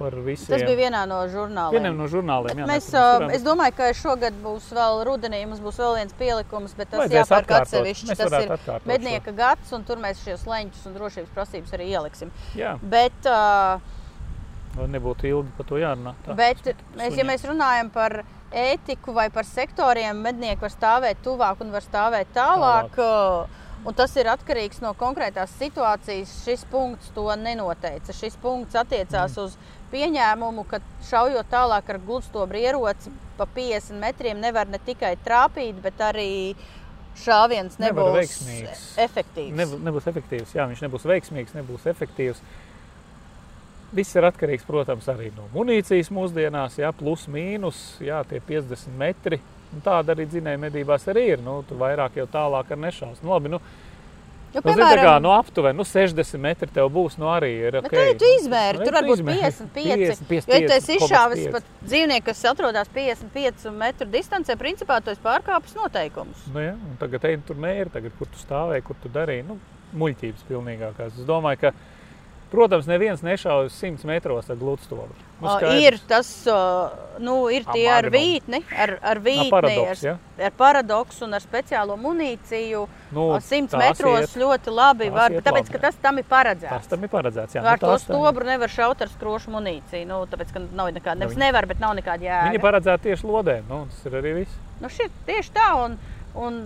Tas bija vienā no žurnāliem. vienam no žurnāliem. Jā, Mēs, mēs varam- es domāju, ka šogad būs vēl rudenī, mums būs vēl viens pielikums, bet tas jāpērk atsevišķi. Tas ir atkārtot šo. mednieka gads, un tur mēs šos leņķus un drošības prasības arī ieliksim. Jā, Bet, uh, nebūtu ilgi par to jārunā. Tā. Bet, mēs, ja mēs runājam par ētiku vai par sektoriem, mednieki var stāvēt tuvāk un var stāvēt tālāk. tālāk. Un tas ir atkarīgs no konkrētās situācijas. Šis punkts to nenoteica. Šis punkts attiecās mm. uz pieņēmumu, ka šaujot tālāk ar gludstobru ieroci pa 50 metriem nevar ne tikai trāpīt, bet arī šāviens nebūs efektīvs. Nebūs, nebūs efektīvs. Jā, viņš nebūs veiksmīgs, nebūs efektīvs. Viss ir atkarīgs, protams, arī no munīcijas mūsdienās, jā, plus mīnus, jā, tie 50 metri. Un tāda arī dzinēja medībās arī ir. Nu, tu vairāk jau tālāk ar nešaus. Nu, labi, nu, Nu, nu, zini, tā kā, nu, aptuveni nu, 60 metri tev būs. Nu, arī ir okay. okay. tu izmēri, Nu, tur var būt izmēri. 55. 50, Jo, ja tu esi 55,5. izšāvis pat dzīvnieku, kas atrodas 55 metru distancē, principā tu esi pārkāpis noteikumus. Nu, ja, un tagad ej, tur mēri, tagad, kur tu stāvēji, kur tu darīji. Nu, muļķības pilnīgākās. Es domāju, ka, protams, neviens nešaujas 100 metros ar gludstobru. Nu, ir tas, nu, ir tie ar vītni, ar, ar vītni, paradoks, ja? ar, ar paradoksu un ar speciālo munīciju. Nu, Uh, 100 tās metros iet. ļoti labi var, iet tāpēc, labi, ka tas tam ir paredzēts. Tas tam ir paredzēts. Jā, Ar nu, to tās tam- stobru nevar šaut ar skrošu munīciju. Nu, tāpēc, ka nav nekāda, nevis viņi- nevar, bet nav nekāda jēga. Viņi paredzēti tieši lodēm. Nu, tas ir arī viss. Nu, šie, tieši tā, un, un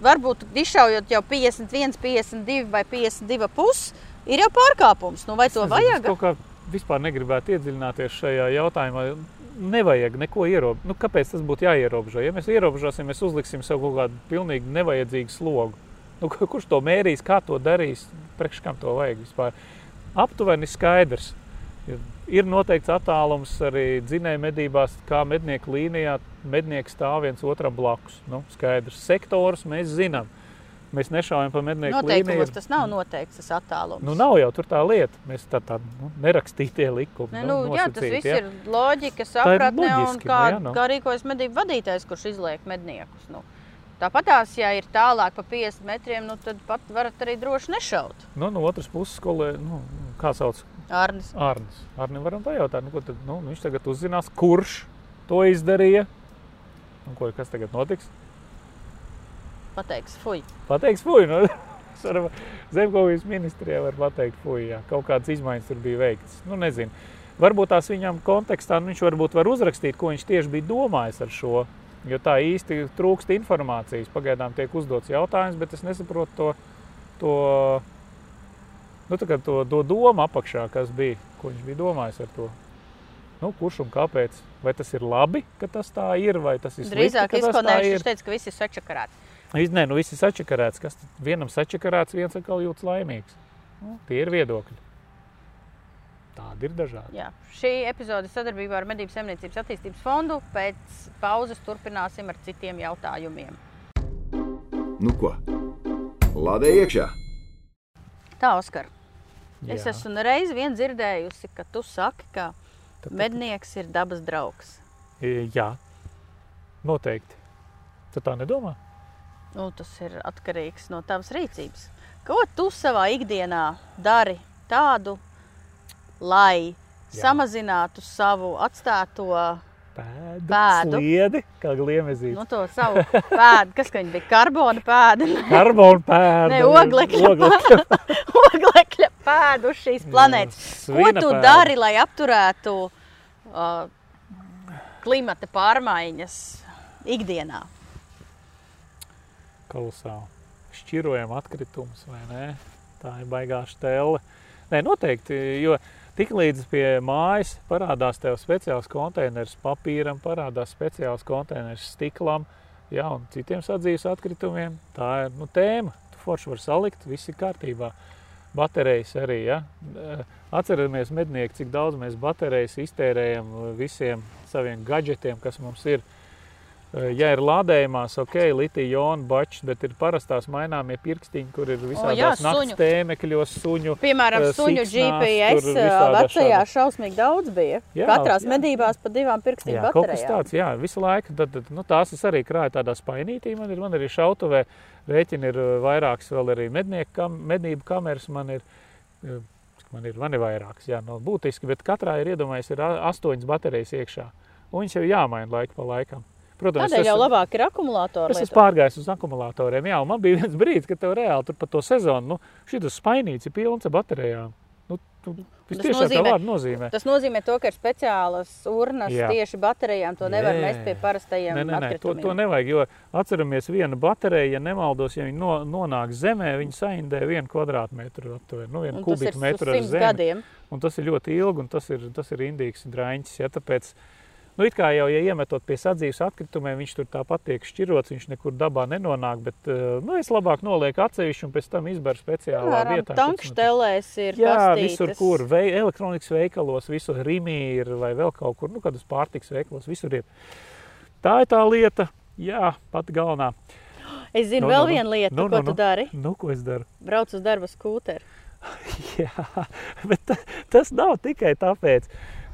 varbūt izšaujot jau 51, 52 vai 52 pusi, ir jau pārkāpums. Nu, vai to Nezinu, vajag? es kā vispār negribētu iedziļināties šajā jautājumā. Nevajag neko ierobežot. Nu, kāpēc tas būtu jāierobežo? Ja mēs ierobežosim, mēs uzliksim sev kaut kādu pilnīgi nevajadzīgu slogu. Nu, kurš to mērīs, kā to darīs, priekš kam to vajag vispār? Aptuveni skaidrs. Ir, noteikts attālums arī dzinēju medībās, kā mednieku līnijā mednieki stāv viens otram blakus. Nu, skaidrs. Sektorus mēs zinām. Mēs nešaujam pa mednieku Noteikumos līniju. tas nav noteikts, tas attālums. Nu, nav jau tur tā lieta. Mēs tā tā nu, nerakstītie likumi. Ne, nu, jā, tas viss ja. ir loģika, sapratne un loģiski, kā, nu jā, nu. kā rīkojas medību vadītājs, kurš izliek medniekus. Nu. Tāpat tās, ja ir tālāk pa 50 metriem, nu, tad pat varat arī droši nešaut. Nu, no otras puses, skolē, nu, kā sauc Arnis. Arnis. Arnim varam pajautāt, nu, ko tad, nu, viņš tagad uzzinās, kurš to izdarīja. Un ko, kas tagad notiks? Pateiks, fuj. Pateiks, fuj, nu, (laughs) zemkopības ministrijā var pateikt, fuj, jā, kaut kādas izmaiņas tur bija veikts. Nu, nezinu. Varbūt tās viņam kontekstā, nu, viņš varbūt var uzrakstīt, ko viņš tieši bija domājis ar šo. Jo tā īsti trūkst informācijas. Pagaidām tiek uzdots jautājums, bet es nesaprotu to, to, nu, to, to domu apakšā, kas bija, ko viņš bija domājis ar to. Nu, kurš un kāpēc? Vai tas ir labi, ka tas tā ir, vai tas ir slikti, Drīzāk ir? viņš teica, ka viss ir sačakarēts. Nē, nu viss ir sačakarēts. Kas vienam sačakarēts, viens atkal jūtas laimīgs. Nu, tie ir viedokļi. Tādi ir dažādi. Jā. Šī epizode sadarbībā ar Medību saimniecības attīstības fondu. Pēc pauzes turpināsim ar citiem jautājumiem. Nu ko? Lādē iekšā! Tā, Oskar, es Jā. esmu reiz vien dzirdējusi, ka tu saki, ka Tad- tad- mednieks ir dabas draugs. E, Jā, noteikti. Tu tā nedomā? Nu, tas ir atkarīgs no tavas rīcības. Ko tu savā ikdienā dari tādu, lai Jā. samazinātu savu atstāto Pēdu, Pēdu. sliedi, kā gliemezīt. nu, to savu pēdu, kas ka bija karbona pēda, Karbona pēda. ne oglekļa, oglekļa pēda, (laughs) oglekļa pēda uz šīs planētas. Ko svina tu pēda. dari, lai apturētu uh, klimata pārmaiņas ikdienā? Kolosāli. Šķirojam atkritumus, vai ne? Tā ir baigā stela. Nē, noteikti, jo tiklīdz pie mājas parādās tev speciāls konteiners papīram, parādās speciāls konteiners stiklam, jā, un citiem sadzīves atkritumiem. Tā ir nu, tēma. Tu forši var salikt, viss ir kārtībā. Baterijas arī, ja? Atceramies, mednieki, cik daudz mēs baterijas iztērējam visiem saviem gadgetiem, kas mums ir. Ja ir lādējumās, ok, litija-jona bačs, bet ir parastās maināmie pirkstiņi, kur ir visādās suņu. tēmekļos, suņu. Piemēram, Eh, suņu GPS eh, vecajā šausmīgi daudz bija. Jā, Katrās jā. medībās pa divām pirkstiņu Jā, kaut kas baterijām. tāds, jā, visu laiku. Tad, tad, nu, tās es arī krāju tādā spainītī. Man ir, man arī šautavē rēķini ir eh, vairākas, vēl arī mednieku kam, medību kameras man ir. eh, Man ir, man ir vairākas, jā, no būtiski, bet katrā ir iedomājies, ir astoņas baterijas iekšā. Un viņas jau jāmaina laiku pa laikam. Protams, Tādēļ jau esmu- labāk ir akumulātori. Es esmu pārgājis uz akumulatoriem, jā, un man bija viens brīdis, kad tev reāli tur pa to sezonu, nu, šis spainīts ir pilns ar baterijām. Nu, tu, tas nozīmē- nozīmē. Tas nozīmē, to, ka ir speciālas urnas Jā. tieši baterijām. To nevar Nē. mest pie parastajiem Nē, nē, nē, to, to nevajag, jo atceramies, viena baterija, ja nemaldos, ja viņa no, nonāk zemē, viņa saindē vienu kvadrātmetru aptuveni, nu, vienu kubikmetru ar zemi. gadiem. Un tas ir ļoti ilgi, un tas ir, tas ir indīgs draņķis. Ja, tāpēc, nu, it kā jau, ja iemetot pie sadzīves atkritumiem, viņš tur tāpat tiek šķirots, viņš nekur dabā nenonāk, bet, eh, nu, es labāk nolieku atsevišķi un pēc tam izberu speciālā Piemēram, vietā. tankštelēs ir Jā, kastītes. visur, kur vei, elektronikas veikalos, visur rīmī ir vai vēl kaut kur, nu, kādas pārtiks veikalos, visur ir. Tā ir tā lieta, jā, pati galvenā. Es zinu Nu, vēl nu, nu. vienu lietu, Nu, ko nu, tu nu. dari. Nu, ko es daru? Brauc uz darba skūteri. (laughs) Jā, bet ta, tas nav tikai tāpēc.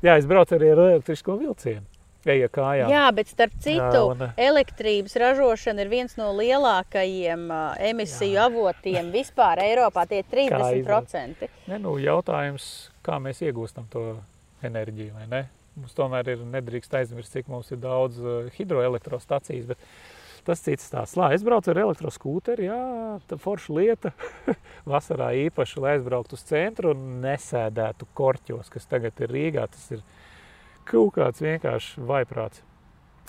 Jā, es braucu arī ar elektrisko vilcienu. Eju kājām. Jā, bet starp citu, un, eh, elektrības ražošana ir viens no lielākajiem emisiju avotiem vispār Eiropā. Tie ir Kā 30%. Ne, nu, jautājums, kā mēs iegūstam to enerģiju, vai ne? Mums tomēr ir nedrīkst aizmirst, cik mums ir daudz hidroelektrostacijas, bet tas cits stāsts. Lā, es braucu ar elektroskūteri, jā, tā forša lieta. (laughs) Vasarā īpaši, lai aizbrauktu uz centru un nesēdētu korķos, kas tagad ir Rīgā. Tas ir kaut kāds vienkārši vaiprāts.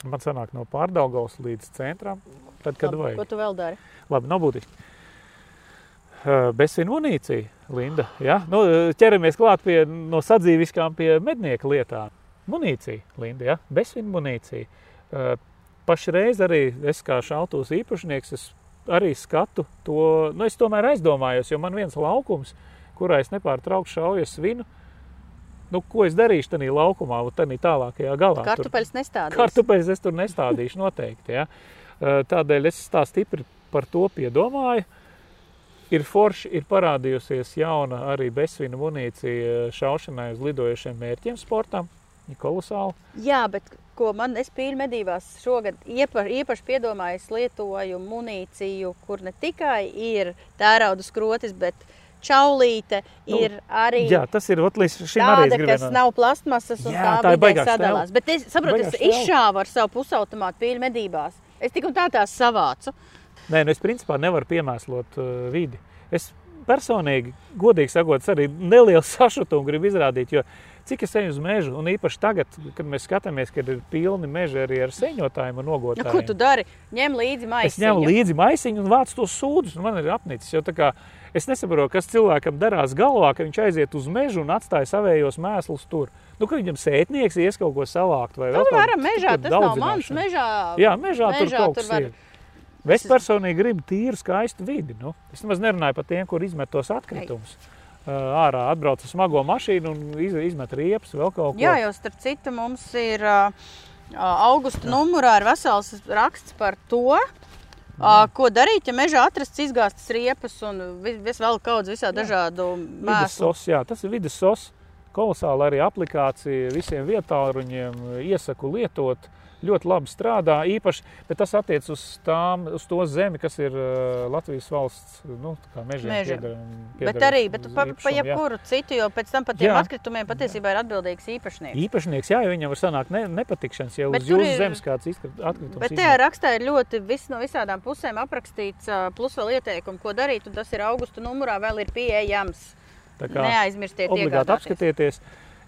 Man sanāk no pārdaugavas līdz centram, tad, kad Labi, vajag. Ko tu vēl dari? Labi, nav būtiski. Uh, Bezsvina munīcija, Linda. Ja? Nu, uh, ķeramies klāt pie no sadzīviskām pie mednieka lietām. Munīcija, Linda, ja? Uh, pašreiz arī es kā šautūs īpašnieks, es arī skatu to, nu es tomēr aizdomājos, jo man viens laukums, kurā es nepārtraukti šauju svinu, nu, ko es darīšu tajā laukumā, tādā tālākajā galā. Kartupeļus nestādīšu. Kartupeļus es tur nestādīšu noteikti. Ja? Tādēļ es tā stipri par to piedomāju. Ir forši, ir parādījusies jauna arī bezsvina munīcija šaušanai uz lidojošiem mērķiem sportam. Ir kolosāli. Jā, bet ko man es pīļu medībās šogad iepa, īpaši piedomājis lietoju munīciju, kur ne tikai ir tērauda skrotis, bet čaulīte nu, ir arī. Jā, tas ir šim tāda, arī kas nav plastmasas un jā, tā, tā vidē sadalās. Bet es saprotu, es izšāvu ar savu pusautomātu pīļu medībās. Es tik un tā tās savācu. Nē, nu es principā nevaru piemēslot uh, vidi. Es personīgi, godīgi sakot, arī nelielu (laughs) sašutumu gribu izrādīt, jo cik es eju uz mežu, un īpaši tagad, kad mēs skatāmies, kad ir pilni meži arī ar seņotājiem un nogotājiem. Nu, ko tu dari? Ņem līdzi maisiņu. Es ņemu līdzi maisiņu un vācu tos sūdus, un man ir apnicis, jo tā kā es nesaprotu, kas cilvēkam darās galvā, ka viņš aiziet uz mežu un atstāja savējos mēslus tur. Nu, ka viņam sētnieks ies kaut ko savākt vai vēl kaut ko tādu. Mežā tas nav mans, mežā. Jā, mežā, mežā tur kaut kas var... ir. Es personīgi gribu tīru, skaistu vidi. Nu. Es nemaz nerunāju par tiem, kur izmet tos atkritumus. Ei ārā atbrauc ar smago mašīnu un izmet riepas vēl kaut ko. Jā, jau starp citu mums ir augusta numurā ir vesels raksts par to, uh, ko darīt, ja mežā atrasts izgāstas riepas un vis, vēl kaut kāds visā dažādu mēslu. Sos, jā, tas ir vidas sos. Kolosāla arī aplikācija visiem vietāluņiem iesaku lietot. Uh, ļoti labi strādā. Īpaši, bet tas attiecas uz, tām, uz to zemi, kas ir uh, Latvijas valsts nu, mežiem. Meža. Piedara, piedara bet arī bet pa, pa jebkuru citu, jo pēc tam par tiem jā. atkritumiem patiesībā ir atbildīgs īpašnieks. Īpašnieks, jā, viņam var sanākt ne, nepatikšanas, ja bet uz jūsu ir, zemes kāds atkritums. Bet tajā rakstā ir ļoti vis, no visādām pusēm aprakstīts, plus vēl ieteikumi, ko darīt, un tas ir augusta numurā vēl ir pieejams. Neaizmirstiet, obligāti apskatieties.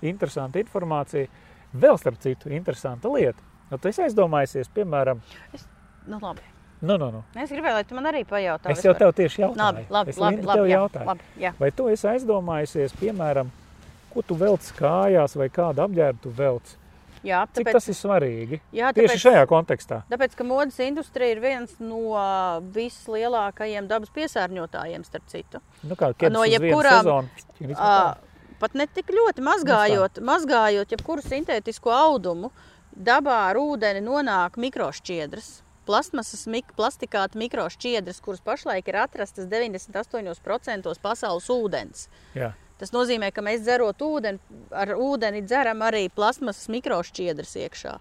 Interesanta informācija. Vēl starp citu, interesanta lieta Nu, tu esi aizdomājies, piemēram, es, nu, labi. Nu, nu, nu. Es gribēju, lai tu man arī pajautā. Es jau tev tieši jautāju. Labi, labi, es labi, labi, jā, labi jā. Vai tu esi aizdomājies, piemēram, ko tu velc kājās vai kādu apģērbu tu velc? Jā, tāpēc, Cik tas ir svarīgi? Jā, tāpēc, Tieši šajā kontekstā. Tāpēc, ka modes industrija ir viens no vislielākajiem dabas piesārņotājiem, starp citu. Nu kā, no jebkurām, pat ne tik ļoti mazgājot, mazgājot jebkuru sintētisku audumu, uh, dabā ar ūdeni nonāk mikrošķiedras. Plasmasas, mik plastikāta mikrošķiedras, kuras pašlaik ir atrastas 98% pasaules ūdens. Jā. Tas nozīmē, ka mēs dzerot ūdeni, ar ūdeni dzeram arī plasmasas mikrošķiedras iekšā.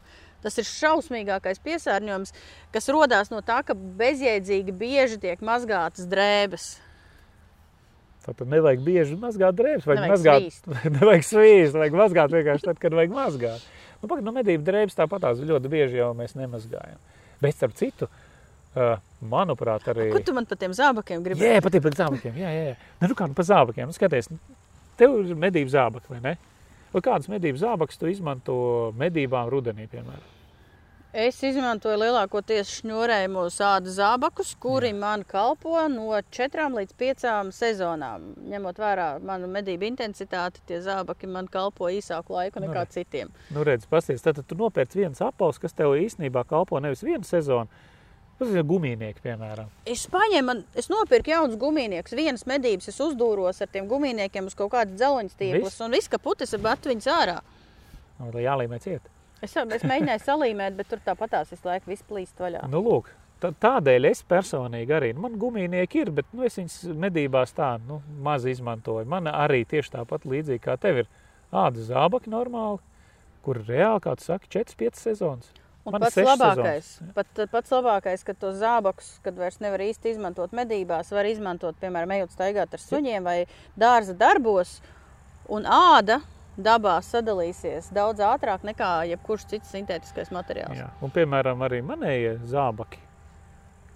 Tas ir šausmīgākais piesārņojums, kas radās no tā, ka bezjēdzīgi bieži tiek mazgātas drēbes. Tad nevajag bieži mazgāt drēbes, vajag nevajag mazgāt, svīst. (laughs) nevajag svīst, vajag mazgāt vienkārši tad, kad vajag mazgāt. Nu, pagad, nu, medību drēbes tāpatās ļoti bieži jau mēs nemazgājam. Bet starp citu, uh, manuprāt, arī. Ko tu man par tiem zābakiem gribi? Jā, patīk par zābakiem. Jā, jā. Nu, nu kā nu par zābakiem. Nu, skaties, nu, tev ir medību zābaki, vai ne? Vai kādas medību zābakas tu izmanto medībām rudenī, piemēram? Es izmantoju lielākoties šņurējumu sādu zābakus, kuri Jā. man kalpo no 4 līdz 5 sezonām. Ņemot vērā manu medību intensitāti, tie zābaki man kalpo īsāku laiku nekā nu, citiem. Nu, redz, pasties, tad tu nopērci viens apels, kas tev īstenībā kalpo nevis vienu sezonu, Tas ir gumijnieki, piemēram. Es paņēmu, es nopirku jaunus gumijniekus. Vienas medības es uzdūros ar tiem gumijniekiem uz kaut kādas dzeloņa stieples, un viss, ka putas ir bat viņas ārā. No, tā jālīmē ciet. Es, es mēģināju salīmēt, bet tur tāpatās visu laiku plīst vaļā. Nu, lūk, tādēļ es personīgi arī, nu, man gumijnieki ir, bet nu, es viņus medībās tā nu, maz izmantoju. Man arī tieši tāpat līdzīgi kā tev ir āda zābaki normāli, kur reāli, kā tu saki, 4-5 sezonas. Un Man pats labākais, pat, pats labākais, ka tos zābakus, kad vairs nevar īsti izmantot medībās, var izmantot, piemēram, ejot staigāt ar suņiem vai dārza darbos. Un āda dabā sadalīsies daudz ātrāk nekā jebkurš cits sintētiskais materiāls. Jā. Un, piemēram, arī manējie zābaki,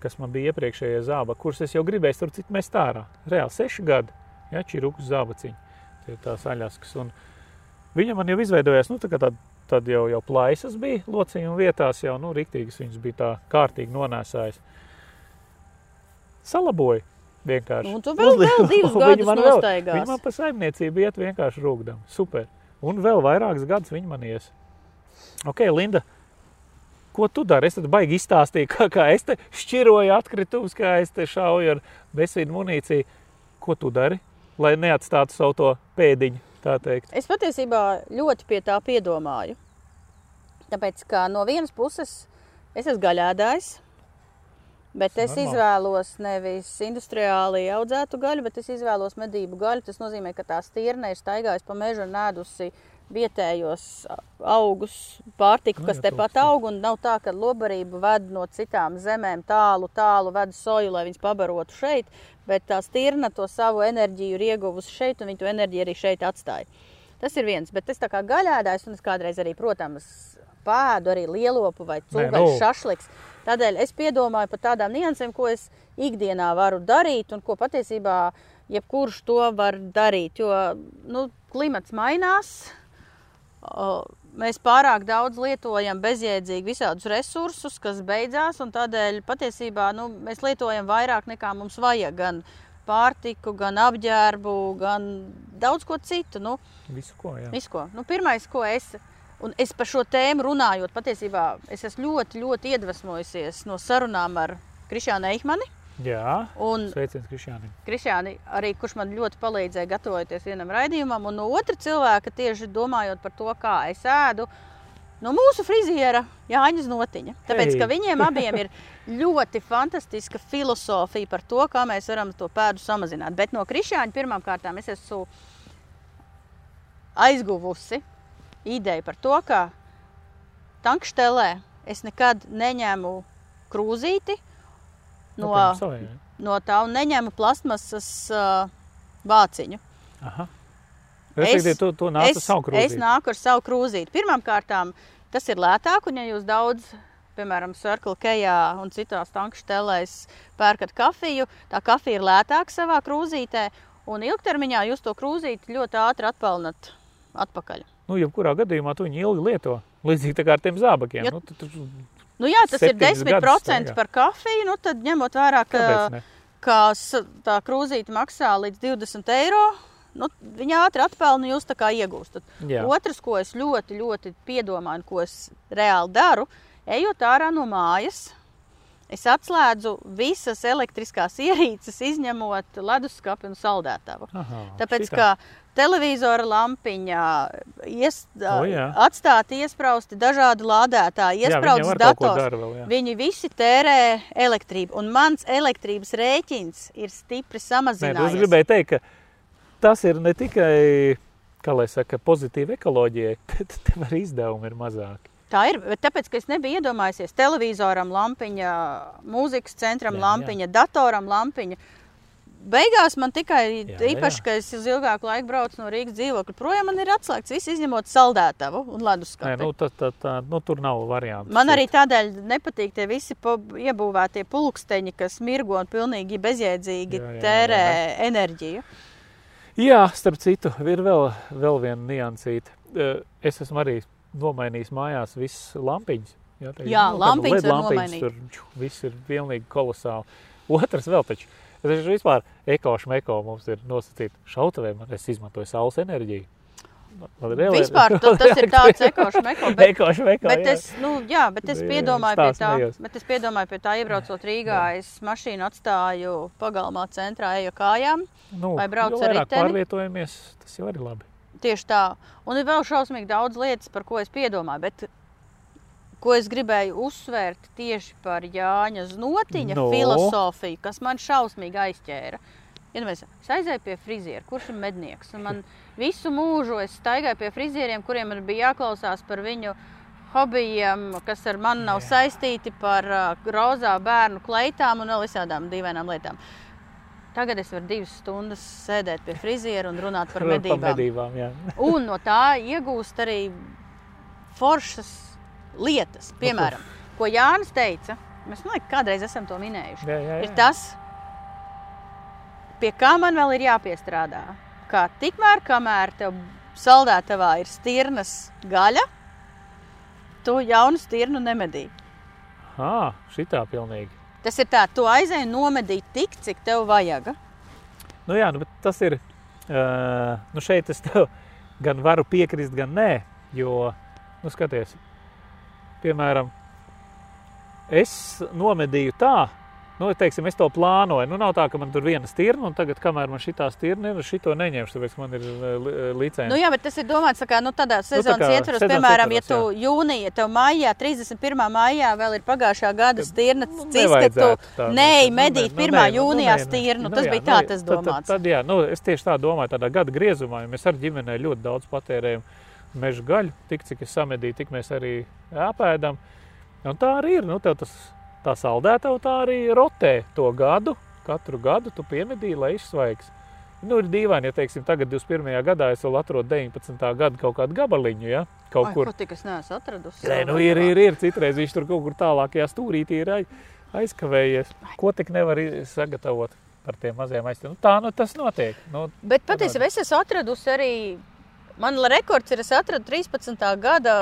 kas man bija iepriekšējie zābaki, kurus es jau gribēju tur citu mest ārā. Reāli seši gadi, ja čīrukas zābaciņi, tie tās aļaskas. Un viņa man jau izveidojās, nu, tā kā tāda tad jau, jau plaisas bija locījuma vietās, jau nu, riktīgas viņas bija tā kārtīgi nonēsājis. Salaboja. Vienkārši. Nu, tu vēl- vēl divus (laughs) gadus man nostaigās. Viņi man pa saimniecību iet vienkārši rūgdam. Super. Un vēl vairākus gadus viņi man ies. Ok, Linda, ko tu dari? Es tad baigi izstāstīju, kā, kā es te šķiroju atkritumus, kā es te šauju ar bezsvīdu munīciju. Ko tu dari, lai neatstātu savu to pēdiņu? Es patiesībā ļoti pie tā piedomāju. Tāpēc, ka no vienas puses es esmu gaļādājs, bet es Normāli. izvēlos nevis industriāli audzētu gaļu, bet es izvēlos medību gaļu. Tas nozīmē, ka tā stirna ir staigājusi pa mežu un ēdusi vietējos augus, pārtiku, Nu, kas tepat aug. un Nav tā, ka lobarība ved no citām zemēm tālu, tālu ved soju, lai viņas pabarotu šeit, bet tā stirna to savu enerģiju ir ieguvusi šeit, un viņa to enerģiju arī šeit atstāja. Tas ir viens, bet es tā kā gaļādājs, un es kādreiz arī, protams, pēdu arī lielopu vai cūgaļu nu. šašliks. Tādēļ es piedomāju par tādām niansēm, ko es ikdienā varu darīt, un ko patiesībā jebkurš to var darīt. Jo nu, klimats mainās, mēs pārāk daudz lietojam bezjēdzīgi visādus resursus, kas beidzās, un tādēļ patiesībā nu, mēs lietojam vairāk nekā mums vajag. Gan pārtiku, gan apģērbu, gan daudz ko citu. Nu, Visu ko, jā. Visu, ko. Nu, pirmais, ko es, un es par šo tēmu runājot, patiesībā es esmu ļoti, ļoti iedvesmojusies no sarunām ar Krišānu Eikmani. Jā, Un sveiciens Krišjānim. Krišāni, arī kurš man ļoti palīdzēja gatavoties vienam raidījumam, un no otra cilvēka tieši domājot par to, kā es ēdu. No mūsu friziera Jāņa Znotiņa. Tāpēc, ka viņiem abiem ir (laughs) ļoti fantastiska filozofija par to, kā mēs varam to pēdu samazināt. Bet no Krišāņa pirmām kārtām es esmu aizguvusi ideju par to, ka tankštelē es nekad neņēmu krūzīti no, savai, jā. no tā un neņēmu plastmasas uh, vāciņu. Aha. Respektīvi, tu, tu nāc ar savu krūzīti. es nāku ar savu krūzīti. Pirmkārt, tas ir lētāk, un ja jūs daudz, piemēram, Circle K un citās tankštelēs pērkat kafiju, tā kafija ir lētāka savā krūzītē, un ilgtermiņā jūs to krūzīti ļoti ātri atpelnat atpakaļ. Nu, jebkurā gadījumā tu viņu ilgi lieto. Līdzīgi tā kā ar tiem zābakiem. Ja- Nu, tu, tu, Nu, jā, tas ir Septiņus gadus 10% staigā. par kafiju. Nu, tad ņemot vērā, ka, ka tā krūzīte maksā līdz 20 eiro, nu, viņa ātri atpelna, jūs tā kā iegūstat. Jā. Otrs, ko es ļoti, ļoti piedomāju, ko es reāli daru, ejot ārā no mājas, es atslēdzu visas elektriskās (laughs) ierīces, izņemot leduskapi un saldētavu. Aha, Tāpēc, šitā. ka televizora lampiņā ies, O, jā. atstāti iesprausti dažādi lādētāji, ko dators. vēl, jā. Viņi visi tērē elektrību, un mans elektrības rēķins ir stipri Nē, nu, es samazinājies. gribēju teikt, ka tas ir ne tikai kā lai saka, pozitīvi ekoloģijai, (laughs) bet tev arī izdevumi ir mazāki. Tā ir, bet tāpēc, ka es nebiju iedomājies televizoram, lampiņa, mūzikas centram, jā, lampiņa, jā. datoram, lampiņa. Beigās man tikai Jā, jā, īpaši, jā. ka es uz ilgāku laiku braucu no Rīgas dzīvokļa, projām man ir atslēgts viss izņemot saldētavu un Nē, leduskapi. nu, tā, tā, tā, nu, tur nav variantu. Man arī tādēļ nepatīk tie visi iebūvētie pulksteņi, kas mirgo un pilnīgi bezjēdzīgi Jā, jā, jā, tērē jā. enerģiju. Jā, starp citu, ir vēl, vēl viena niansīte. Eh, Es esmu arī nomainījis mājās visas lampiņas. Jā, tā Jā, nu, lampiņas nomainīt. Tur viss ir pilnīgi kolosāli. Otrs vēl taču. Es taču vispār ekošu meko mums ir nosacīta šautavē, man es izmantoju saules enerģiju. Ele- Vispār (laughs) ta- tas ir tāds ekošs meko, bet Ekošu meko, Bet jā. es, nu, jā, bet es Jā, piedomāju pie tā, nejos. bet es piedomāju pie tā, iebraucot Rīgā, es mašīnu atstāju pagalmā centrā, eju kājām. nu, vai brauc jo ar riteni? pārvietojamies, tas jau arī labi. Tieši tā. Un ir vēl šausmīgi daudz lietas, par ko es piedomāju, bet ko es gribēju uzsvērt tieši par Jāņa Znotiņa No. no. filozofiju, kas man šausmīgi aizķēra. Iedomājieties, es aizēju pie friziera, kurš ir mednieks. Man visu mūžu es staigāju pie frizieriem, kuriem man bija jāklausās par viņu hobijiem, kas ar mani nav Jā. saistīti par uh, rozā bērnu kleitām un vēl visādām dīvainām lietām. Tagad es varu divas stundas sēdēt pie friziera un runāt par Par medībām. medībām jā. Un no tā iegūst arī foršas lietas. Piemēram, ko Jānis teica, mēs liekas, kādreiz esam to minējuši. Jā, jā, Ir jā. tas, pie kā man vēl ir jāpiestrādā. Kā tikmēr, kamēr tev saldētavā ir stirnas gaļa, tu jaunu stirnu nemedī. Ah, šitā pilnīgi. Tas ir tā, tu aizēji nomedīt tik, cik tev vajag. Nu, jā, nu, bet tas ir. Uh, nu šeit es tev (laughs) gan varu piekrist, gan nē. Jo, nu, skaties, piemēram, es nomedīju tā, Nu, teiksim, es to plānoju. Nu, nav tā, ka man tur viena stirna, un tagad, kamēr man šī stirna ir, šito neņemšu, tāpēc man ir licence. Nu, jā, bet tas ir domāts, ka nu, tādā sezonas nu, ietvaros, piemēram, ietvaros, ja tu jā. jūnija, tev maijā, 31. maijā vēl ir pagājušā gada stirna, cits, ka tu neej medīt 1. Nu, jūnijā stirnu. Nu, tas bija tā, tas domāts. Tad, tad, jā, nu, es tieši tā domāju, tādā gada griezumā, jo mēs ar ģimenei ļoti daudz patērējam meža gaļu, tik cik es samedīju, tik mēs arī ēpēdam. Un tā arī ir. Nu, tas tā saldētava tā arī rotē to gadu. Katru gadu tu piemedīji, lai izsvaigs. Nu, ir dīvaini, ja teiksim, tagad 21. gadā es vēl atrodu 19. gada kaut kādu gabaliņu. Ja? Kaut Ai, kur tādu es neesmu atradusi. Nē, nu, ir, ir, ir. Citreiz viņš tur kaut kur tālākajā stūrītī ir aizkavējies. Ko tik nevar sagatavot par tiem maziem aizstāvjiem? Nu, tā nu, tas notiek. Nu, Bet patiesībā es esmu atradusi arī. Man rekords ir, es atradu 13. gada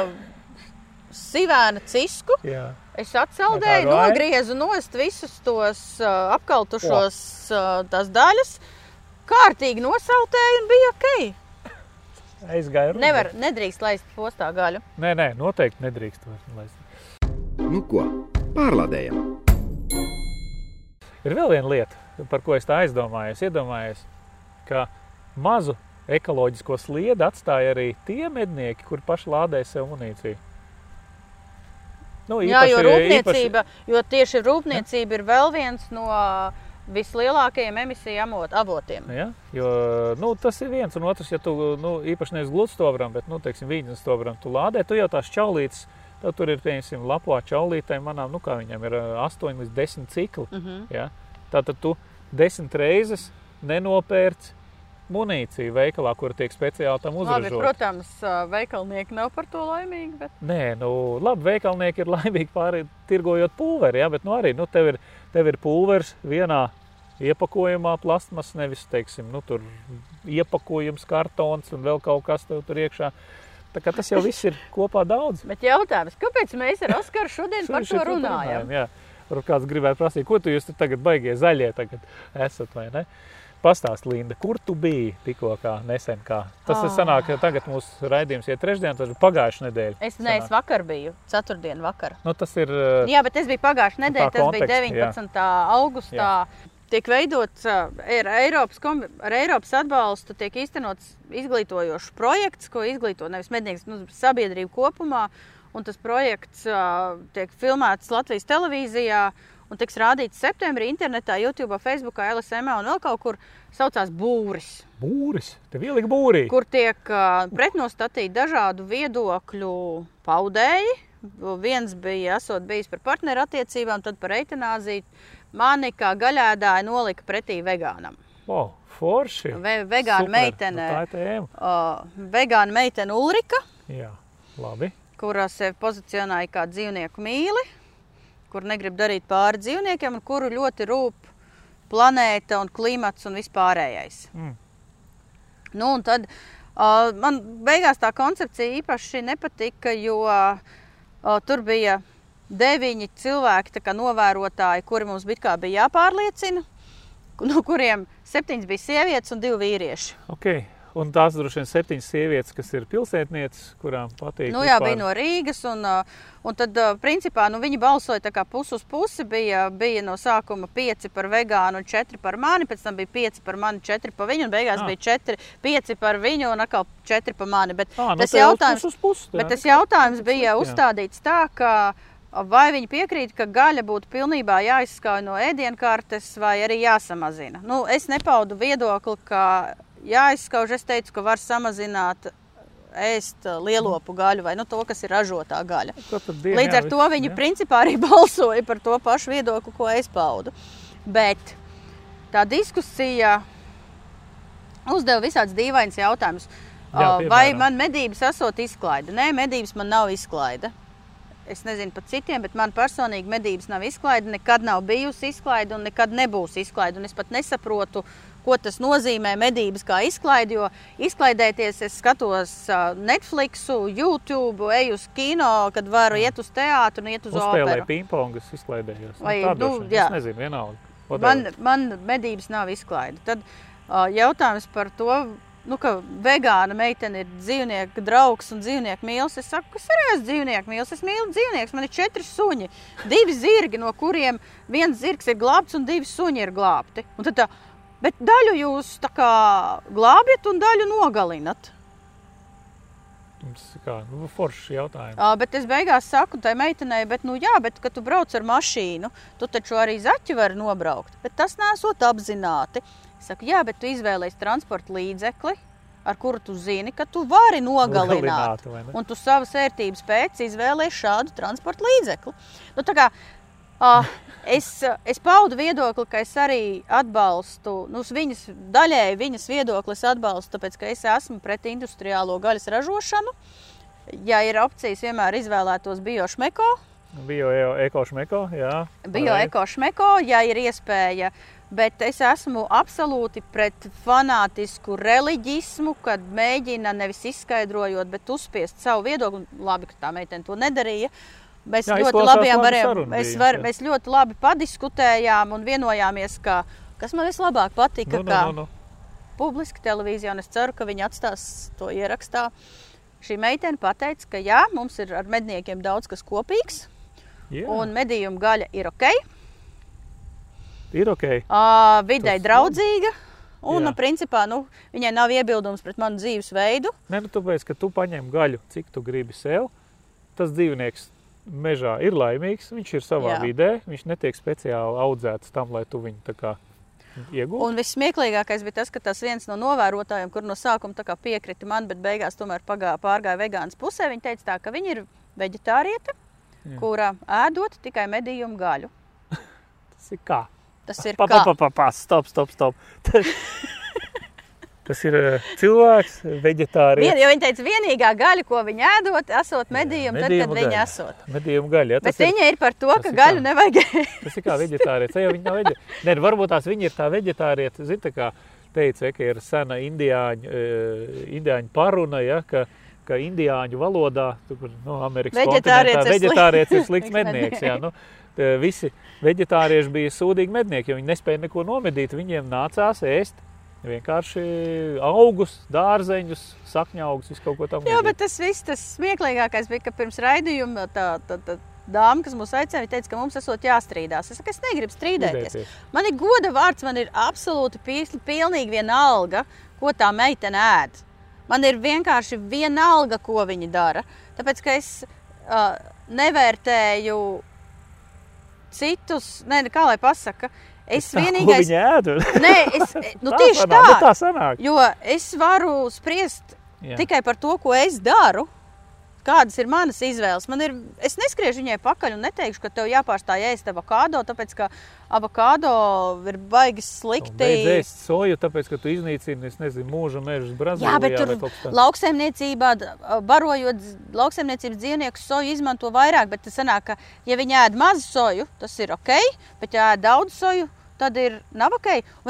sivēna cisku. Jā. Es atsaldēju, nogriezu nost visus tos uh, apkaltušos uh, tās daļas, kārtīgi nosaltēju un bija ok. Aizgāju. Nevar, nedrīkst laist postā gaļu. Nē, nē, noteikti nedrīkst laist. Nu ko, pārlādējam. Ir vēl viena lieta, par ko es tā aizdomājos. Iedomājos, ka mazu ekoloģisko sliedu atstāja arī tie mednieki, kur paši lādē sev munīciju. Nu, īpaši, Jā, jo rūpniecība, īpaši... jo tieši rūpniecība ir vēl viens no vislielākajiem emisiju avotiem. Ja, jo, nu, tas ir viens un otrs, ja tu nu, īpaši nevis gludstobram, bet, nu, vīņas stobram, tu lādē, tu jau tās čaulītes, tad tur ir, piemēram, lapā čaulītēm manām, nu, kā viņam ir 8 līdz 10 cikli. Uh mhm. -huh. ja? Tātad tu desmit reizes nenopērci munīciju veikalā, kur tiek speciāli tam uzražota. Protams, veikalnieki nav par to laimīgi. Bet... Nē, nu, labi, veikalnieki ir laimīgi pāri tirgojot pulveri, ja, bet nu, arī nu, tev, ir, tev ir pulveris vienā iepakojumā, plasmas, nevis teiksim, nu, tur iepakojums, kartons un vēl kaut kas tur iekšā. Tas jau viss ir (laughs) kopā daudz. Bet jautājums, kāpēc mēs ar Oskaru šodien par to runājam? runājam jā. Varbūt kāds gribētu prasīt, ko tu jūs tagad baigie zaļie tagad esat vai ne? Uh, Pastāst, Linda, kur tu biji tikko nesen? Kā? Tas oh. sanāk, ka tagad mūsu raidījums ir trešdien, ir pagājušā nedēļa. Es neesmu vakar biju, ceturtdien vakar. Nu, tas ir. Eh, jā, bet es biju pagājušā nedēļa, tas kontekst, bija 19. Jā. augustā. Jā. Tiek veidots ar Eiropas, ar Eiropas atbalstu, tiek īstenots izglītojošs projekts, ko izglīto nevis mednieks, nu, sabiedrība kopumā. Un tas projekts uh, tiek filmēts Latvijas televīzijā. Uh, un tiks rādīts septembrī internetā, YouTube, Facebook, LSM un vēl kaut kur saucās būris. Būris, tev ielika būrī. Kur tiek uh, pretnostatīti dažādu viedokļu paudēji. Viens bija esot bijis par partneru attiecībām, tad par eitanāziju. Mani kā gaļēdāju nolika pretī vegānam. Oh, forši. Ve vegāna Super. meitene. Nu, tā ir tēma. Uh, vegāna meitene Ulrika. Jā, labi. Kurā sevi pozicionēja kā dzīvnieku mīli kur negrib darīt pāri dzīvniekiem, un kuru ļoti rūp planēta un klimats un vispārējais. Mm. Nu, un tad uh, man beigās tā koncepcija īpaši nepatika, jo uh, tur bija deviņi cilvēki, kā novērotāji, kuri mums bija, bija jāpārliecina, no kuriem septiņas bija sievietes un divi vīrieši. Okay. Un tās droši vien septiņas sievietes, kas ir pilsētnieces, kurām patīk. Nu, jā, vispār... bija no Rīgas. Un, un tad, principā, nu, viņi balsoja tā kā pusi uz pusi. Bija, bija no sākuma pieci par vegānu un četri par mani. Pēc tam bija pieci par mani, četri par viņu. Un beigās à. Ah. bija četri, pieci par viņu un atkal četri par mani. Bet, à, nu, tas, jautājums, uz pusi, bet tas jautājums bija jā. uzstādīts tā, ka. Vai viņi piekrīt, ka gaļa būtu pilnībā jāizskauj no ēdienkartes, vai arī jāsamazina? Nu, es nepaudu viedokli, ka jāizskauž. Es teicu, ka var samazināt ēst lielopu gaļu vai nu, to, kas ir ražotā gaļa. Dien, Līdz ar jā, to viņi jā. principā arī (laughs) balsoja par to pašu viedokli, ko es paudu. Bet tā diskusija uzdeva visādus dīvainus jautājumus. Jā, vai man medības esot izklaide? Nē, medības man nav izklaide. Es nezinu par citiem, bet man personīgi medības nav izklaide, nekad nav bijusi izklaide un nekad nebūs izklaide. Un es pat nesaprotu, ko tas nozīmē medības kā izklaide, jo izklaidēties es skatos Netflix, YouTube, eju uz kino, kad varu iet uz teātru un iet uz operu. pingpongus, izklaidējos. Vai, tā nu, vien. jā. Es nezinu, vienalga. Man, man medības nav izklaide. Tad uh, jautājums par to, nu, ka vegāna meitene ir dzīvnieka draugs un dzīvnieku mīlis. Es saku, kas ir es dzīvnieku mīlis? Es mīlu dzīvniekus. Man ir četri suņi, divi zirgi, no kuriem viens zirgs ir glābts un divi suņi ir glābti. Tā, bet daļu jūs kā glābjat un daļu nogalinat. Tas ir kā nu, foršs jautājums. Uh, bet es beigās saku tai meitenei, bet, nu, jā, bet, kad tu brauc ar mašīnu, tu taču arī zaķi vari nobraukt. Bet tas nesot apzināti. Saku, jā, bet tu izvēlējies transporta līdzekli, ar kuru tu zini, ka tu vari nogalināt. Nogalināt? Un tu savas vērtības pēc izvēlējies šādu transporta līdzekli. Nu, tā kā, uh, (laughs) es, es paudu viedokli, ka es arī atbalstu, nu, viņas daļēji viņas viedokli atbalstu, tāpēc ka es esmu pret industriālo gaļas ražošanu. Ja ir opcijas, vienmēr izvēlētos biošmeko, Bio ekošmeko, jā. bioekošmeko, ja ir iespēja. Bet es esmu absolūti pret fanātisku reliģismu, kad mēģina nevis izskaidrojot, bet uzspiest savu viedokli. Labi, ka tā meitene to nedarīja. Mēs Jā, ļoti labi varējām, mēs, var, jā. mēs ļoti labi padiskutējām un vienojāmies, ka, kas man vislabāk patika, Nu, nu, ka nu, nu. publiski televīzijā, un es ceru, ka viņi atstās to ierakstā. Šī meitene pateica, ka jā, mums ir ar medniekiem daudz kas kopīgs, Jā, un medījuma gaļa ir ok, ir ok. uh, vidē Tas draudzīga. Un, Jā. nu, principā, nu, viņai nav iebildums pret manu dzīvesveidu. Nē, nu, tāpēc, ka tu paņem gaļu, cik tu gribi sev, tas dzīvnieks mežā ir laimīgs, viņš ir savā Jā. Vidē, viņš netiek speciāli audzēts tam, lai tu viņu tā kā iegūtu. Un vissmieklīgākais bija tas, ka tas viens no novērotājiem, kur no sākuma piekrita man, bet beigās tomēr pagā, pārgāja vegānas pusē, viņa teica, tā, ka viņa ir veģetārieta, Jā. kura ēdot tikai medījumu gaļu. Tas ir kā? Tas ir Pa, pa, pa, pa, stop, stop, stop. Tas ir eh, cilvēks, veģetārietis. jo viņa teica, vienīgā gaļa, ko viņa ēdot, esot medījuma, tad, kad medījuma viņa gaļa. esot. Medījuma gaļa. Ja? Bet ir, viņa ir par to, ka gaļu kā? nevajag tas ir kā veģetārietis. Ja viņa nav veģetārietis. Nē, nu, varbūt tās viņa ir tā veģetārietis. Zini, tā kā teica, ka ir sena indiāņu, eh, indiāņu paruna, ja, ka, ka indiāņu valodā, tu, kur, nu, Amerikas Veģetārietis kontinentā, ir slikts (laughs) slikts mednieks. Jā, nu, visi veģetārieši bija sūdīgi mednieki, jo viņi nespēja neko nomedīt. Viņiem nācās ēst vienkārši augus, dārzeņus, sakņaugus, visu kaut ko tādu. Jā, bet tas viss, tas smieklīgākais bija, ka pirms raidījuma tā, tā, tā dāma, kas mūs aicināja, viņa teica, ka mums esot jāstrīdās. Es saku, es negribu strīdēties. Man ir goda vārds, man ir absolūti pil- pilnīgi vienalga, ko tā meitene ēd. Man ir vienkārši vienalga, ko viņa dara. Tāpēc, ka es uh, nevērtēju citus, ne, kā lai pasaka, es vienīgais. Ēda. Nē, es, (laughs) nu, Tā tieši sanāk, nu, tā sanāk. Jo es varu spriest Jā. tikai par to, ko es daru. Kādas ir manas izvēles? Man ir, es neskriešu viņai pakaļ un neteikšu, ka tev jāpārstāj ēst avokado, tāpēc ka avokado ir baigi slikti. Beidz ēst soju, tāpēc, ka tu iznīcini, es nezinu, mūža mežus Brazīlijā. Jā, bet tur lauksaimniecībā, barojot lauksaimniecības dzīvnieku soju, izmanto vairāk. Bet tas sanāk, ka, ja viņi ēd mazu soju, tas ir ok, bet ja ēd daudz soju, tad ir. Un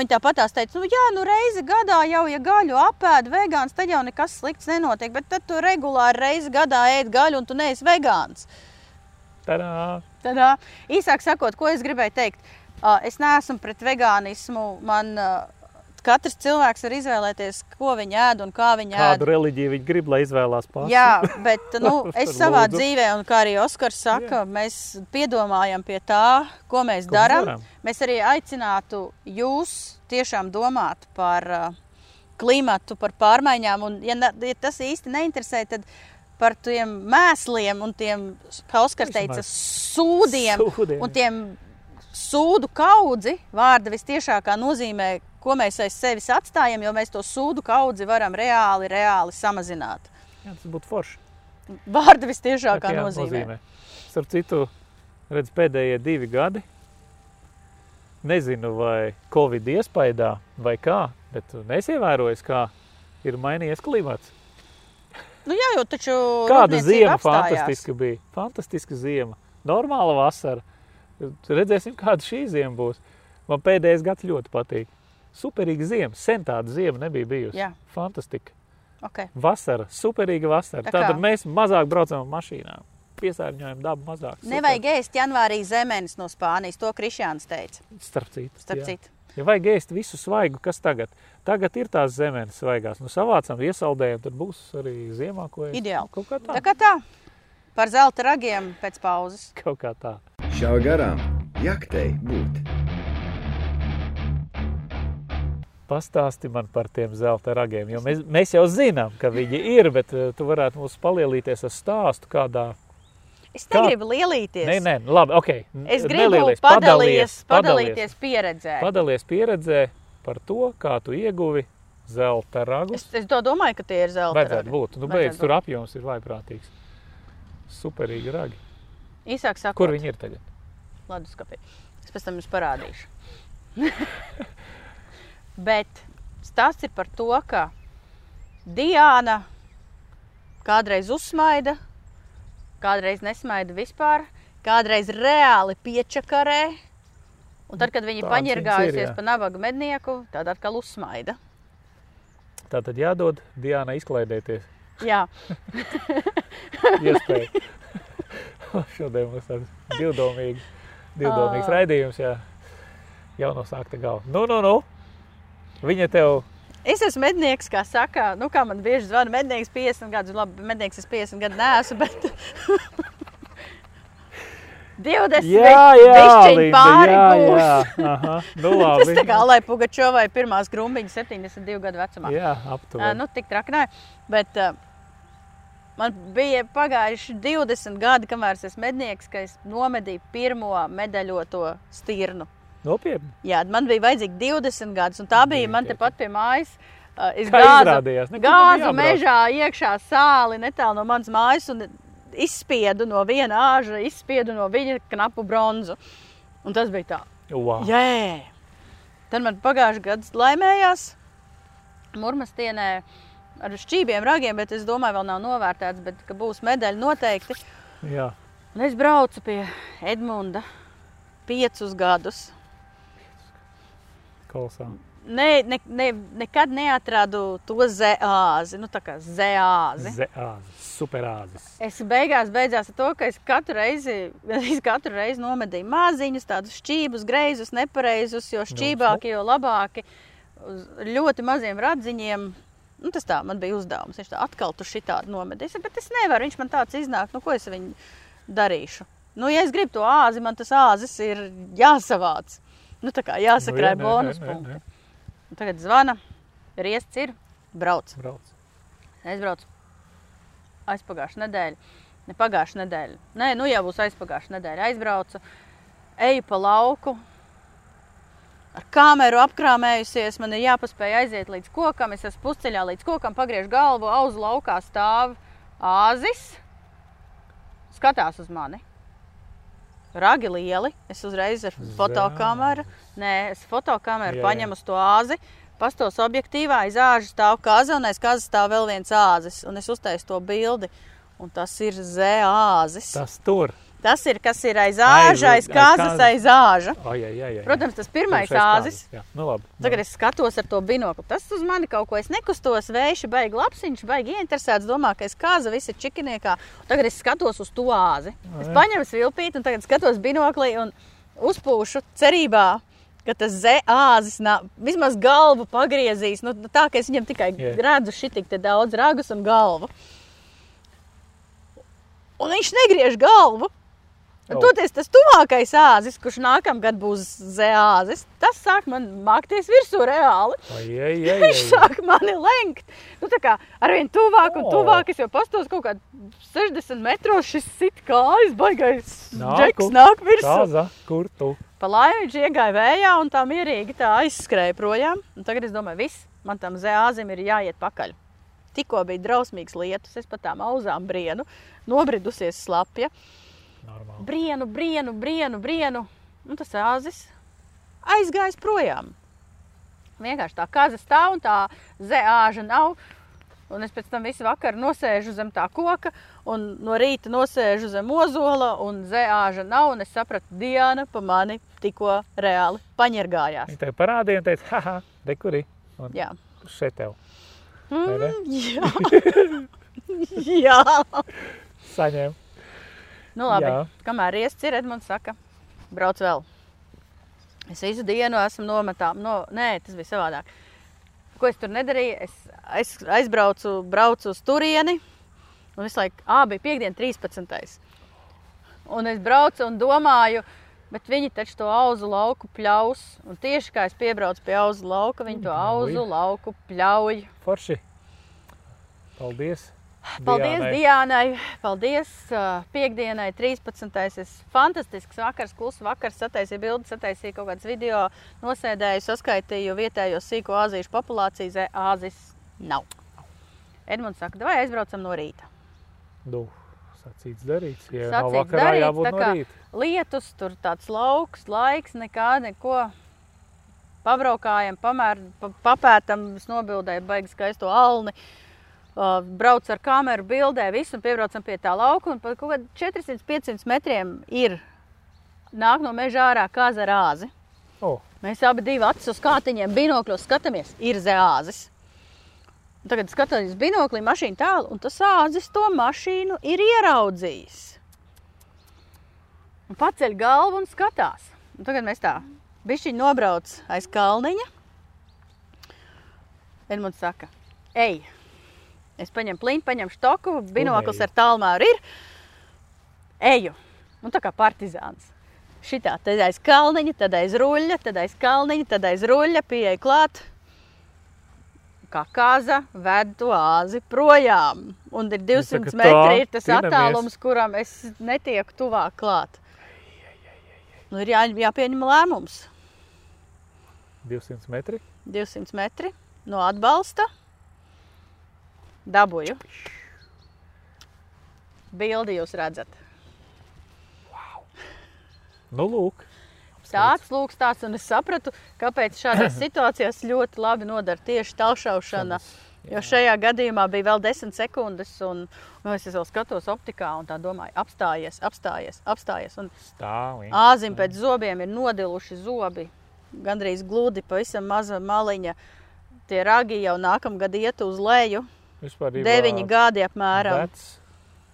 Viņi tāpat teica, nu jā, nu reizi gadā jau, ja gaļu apēd vegāns, tad jau nekas slikts nenotiek. Bet tad tu regulāri reizi gadā ēd gaļu un tu neesi vegāns. Tadā! Tad, ā, īsāk sakot, ko es gribēju teikt, es neesmu pret vegānismu. Man ā, katrs cilvēks var izvēlēties, ko viņš ēd un kā viņš ēd. Kādu reliģiju viņi grib, lai izvēlās pats? Jā, bet nu, (laughs) es savā dzīvē, un kā arī Oskars saka, Jā. mēs piedomājam pie tā, ko mēs Ko mēs darām. darām. Mēs arī aicinātu jūs tiešām domāt par uh, klimatu, par pārmaiņām. Un, ja, ne, ja tas īsti neinteresē, tad par tiem mēsliem un tiem, kā Oskars teica, sūdiem Sūdiem, un tiem sūdu kaudzi, vārda vistiešākā nozīmē, ko mēs aiz sevis atstājam, jo mēs to sūdu kaudzi varam reāli, reāli samazināt. Jā, tas būtu forši. Vārda vistiešākā Jā, nozīmē. Starp citu, redz, pēdējie divi gadi. Nezinu, vai Covid iespējā vai kā, bet nesievērojis, kā ir mainījies klimats. Nu, jā, jo taču Kāda ziema apstājās. fantastiska bija? Fantastiska ziema. Normāla vasara. Redzēsim, kāda šī ziema būs. Man pēdējais gads ļoti patīk. Superīga ziema. Sen tāda ziema nebija bijusi. Jā. Fantastika. Okay. Vasara. Superīga vasara. Tā? Tātad mēs mazāk braucam ar mašīnām. Piesārņojam dabu mazāk. Super. Nevajag ēst janvārī zemenes no Spānijas. To Krišjāns teica. Starp citu. Starp citu. Ja vajag ēst visu svaigu, kas tagad? Tagad ir tās zemes svaigās. Nu, savācam, iesaldējam, tad būs arī ziemā, ko ēst. Ideāli. Kaut kā tā. Tā kā tā. Par zelta ragiem pēc pauzes. Kaut kā tā. Šā garām jaktei būt. Pastāsti man par tiem zelta ragiem, jo mēs, mēs jau zinām, ka viņi ir, bet eh, tu varētu mums palielīties ar stāstu kādā. Es Kā? negribu lielīties. Nē, nē, labi, ok. Es gribu Nelielies, padalīties, padalies, padalīties pieredzē. Padalies pieredzē par to, kā tu ieguvi zelta ragus. Es, es domāju, ka tie ir zelta Vajadzētu ragi. būt. Nu, beidz, tur apjoms ir vaiprātīgs. Superīgi ragi. Īsāk sakot, Kur viņi ir tagad? leduskapī. Es pēc tam jums parādīšu. (laughs) Bet stāsts ir par to, ka Diana kādreiz uzsmaida, kādreiz nesmaida vispār, kādreiz reāli piečakarē. Un tad, kad viņi paņirgājusies pa nabaga mednieku, tad atkal uzsmaida. Tā tad jādod Diānai izklaidēties. Jā, (laughs) Iespēja. (laughs) Šodien mums tāds divdomīgi, divdomīgs Ā. raidījums, jā. Jau no sākta galva. Nu, nu, nu. Viņa tev Es esmu mednieks, kā saka, nu, kā man bieži zvana mednieks 50 gadus. Labi, mednieks es 50 gadu neesmu, bet (laughs) 20 Jā, jā, Linda, pāri jā, būs. jā. Aha, nu (laughs) Tas labi. tā kā Alai Pugačovai pirmās grumbiņas 72 gadu vecumā. Jā, aptuveni. Nu, tik traki nē, bet uh, man bija pagājuši 20 gadi, kamēr es esmu mednieks, ka es nomedīju pirmo medaļoto stirnu. Nopietni. Jā, man bija vajadzīgi 20 gadus, un tā bija man Dievs, tepat pie mājas. Es gāzu, gāzu mežā iekšā sāli netālu no manas mājas un izspiedu no viena āža, izspiedu no viņa knapu bronzu. Un tas bija tā. Wow. Jā, tad man pagājušajā gadā laimējās Mūrmastienē ar šķībiem, ragiem, bet es domāju, vēl nav novērtēts, bet ka būs medaļa noteikti. Jā. Un es braucu pie Edmunda piecus gadus. Kolosāli. Ne, ne, ne, nekad neatradu to zēāzi, nu tā kā zēāzi. Zeāzes, superāzes. Es beigās beidzās ar to, ka es katru reizi, es katru reizi nomedīju maziņus, tādus šķībus, greizus, nepareizus, jo šķībāki, jo labāki. Uz ļoti maziem radziņiem. Nu, tas tā man bija uzdevums. Viņš tā atkal tur šitādi nomedīs, bet es nevaru. Viņš man tāds iznāk, nu ko es viņu darīšu. Nu, ja es gribu to āzi, man tas āzis ir jāsavāc. Nu, tā kā jāsakrāj Nu, jā, bonus punkti. Tagad zvana, riests ir, brauc. Brauc. Aizbraucu aizpagājušā nedēļa. Ne pagājušā nedēļa. Nē, nu jau būs aizpagājušā nedēļa. Aizbraucu, eju pa lauku. Ar kameru apkrāmējusies, man ir jāpaspēj aiziet līdz kokam. Es esmu pusceļā līdz kokam, pagriežu galvu, auzu laukā stāv āzis. Skatās uz mani. Ragi lieli. Es uzreiz ar fotokameru, nē, es fotokameru Jā, jā. paņemu uz to āzi. Pastos objektīvā aiz āža stāv kaza, un aiz kaza stāv vēl viens āzis. Un es uztaisu to bildi, un tas ir zēāzis. Tas tur. Tas ir kas ir aiz Aiz- āža, aiz aiz kazas, kazas. aiz āža. Ai, ai, ai, ai. Protams, tas pirmais āzis. Jā, nu labi. Tagad es skatos ar to binokli. Tas uz mani kaut ko es nekustos. Vējš beigas labs, viņš beigas ieinteresēts. Domā, ka es kāza visi čikiniekā. Tagad es skatos uz to āzi. Es jā. paņemu svilpīti un tagad skatos binoklī un uzpūšu cerībā. Ka tas zēāzis vismaz galvu pagriezīs. Nu, tā kā es viņam tikai Jā. redzu te daudz ragus un galvu. Un viņš negriež galvu. Toties tas tuvākais āzis, kurš nākamgad būs zēāzis, tas sāk man mākties virsū reāli. Viņš (laughs) sāk mani lenkt. Nu, tā kā ar vien tuvāk un tuvāk es jau pastos kaut kādā 60 metros. Šis sit kājas, baigais džeks nāk virsū. Kāza, kur tu? Pa laimi viņš iegāja vējā un tā mierīgi tā aizskrēja projām. Un tagad es domāju, viss, man tam zēāzim ir jāiet pakaļ. Tikko bija drausmīgs lietus, es pat tām auzām brienu, nobridusies slapja. Normāli. Brienu, brienu, brienu, brienu. Un tas āzis aizgājis projām. Vienkārši tā kaza stāv un tā zēāža nav. Un es pēc tam visu vakaru nosēžu zem tā koka, un no rīta nosēžu zem ozola, un zēāža nav. Un es sapratu, Diana pa mani tikko reāli paņirgājās. Viņa tev parādīja un teica, haha, dekuri. Un Jā, šeit tev mm, jā. (laughs) jā. saņēma. Nu, labi. Jā. Kamēr iests ir, Edmunds saka, brauc vēl. Es visu dienu esmu nometā. No, nē, tas bija savādāk. Ko es tur nedarīju? Es, es aizbraucu braucu uz turieni. Un visu laiku, ah, bija piekdiena, 13. Un es braucu un domāju, bet viņi taču to auzu lauku pļaus. Un tieši kā es piebraucu pie auzu lauka, viņi to auzu lauku pļauj. Forši. Paldies. Paldies Diānai. Diānai, paldies uh, piekdienai, 13. Es fantastisks vakars, kluss vakars, sataisīju bildi, sataisīju kaut kādas video, nosēdēju, saskaitīju vietējo sīko āzīšu populāciju, zē, āzis nav. Edmunds saka, vai aizbraucam no rīta. Nu, sacīts darīts. Ja Sacīts nav vakarā darīts, jābūt no rīta. Lietus, tur tāds lauks, laiks, nekā, neko. Pabraukājam, pamēr, pa, papētam, es nobildēju baigi skaisto alni. Uh, brauc ar kameru, bildē, visu un piebraucam pie tā lauka. Un pa kaut kādiem 400-500 metriem ir nāk no meža ārā kāza rāzi. O, Mēs abi divi acis uz kātiņiem, binokļos skatāmies, ir zēāzis. Un Tagad skatāmies binoklī, mašīna tālu, un tas āzis to mašīnu ir ieraudzījis. Un paceļ galvu un skatās. Un tagad mēs tā bišķiņi nobrauc aiz kalniņa. Edmunds saka, ej, es paņemu pliņu, paņemu štoku, binoklis ar tālmēru ir. Eju, un tā kā partizāns. Šitā, tad aiz kalniņa, tad aiz ruļļa, tad aiz kalniņa, tad aiz ruļļa, pieeja klāt. Kā kāza ved to āzi projām. Un ir 200 saka, tā, metri, ir tas tinamies. attālums, kuram es netieku tuvāk klāt. Nu, ir jā, jāpieņem lēmums. 200 metri. 200 metri no atbalsta. Dabūju. Bildi jūs redzat. Nu, lūk. Tāds lūks tāds, un es sapratu, kāpēc šādās (clears throat) situācijās ļoti labi nodara tieši talšaušana. Jo šajā gadījumā bija vēl 10 sekundes, un nu, es vēl skatos optikā un tā domāju, apstājies, apstājies, apstājies. Āzim pēc zobiem ir nodiluši zobi, gandrīz gludi, pavisam maza maliņa. Tie ragi jau nākamgad iet uz leju, Vispār deviņi gadi apmēram. Vecs.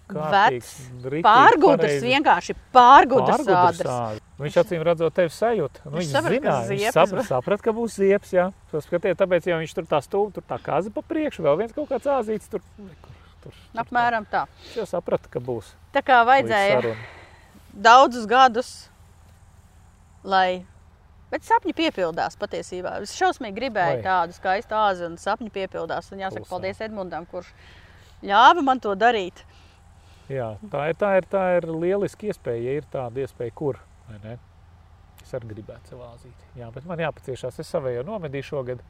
Vecs, ritīgi Pārgudrs, pareizi. vienkārši Pārgudrs ādrs. ādrs. Viņš acīm redzot, tevi sajūta. Nu, Viņš ka zināja, viņš saprat, saprat, ka būs ziepes. Jā, Paskatiet, tāpēc, ja viņš tur tā stūma, tur tā kaza pa priekšu, vēl viens kaut kāds āzīts tur. Tur, tur, Apmēram tā. Viņš jau saprata, ka būs. Tā kā vajadzēja daudzus gadus, lai. Bet sapņi piepildās patiesībā. Es šausmīgi gribēju Vai. tādu skaistu āzi, un sapņi piepildās. Un jāsaka, Klusā. paldies Edmundam, kurš ļāva man to darīt. Jā, tā ir, tā ir, tā ir lieliski iespēja, ja ir tāda iespēja, kur. Es arī gribētu sev āzīt. Jā, bet man jāpaciešās. Es savējo nomedīju šogad.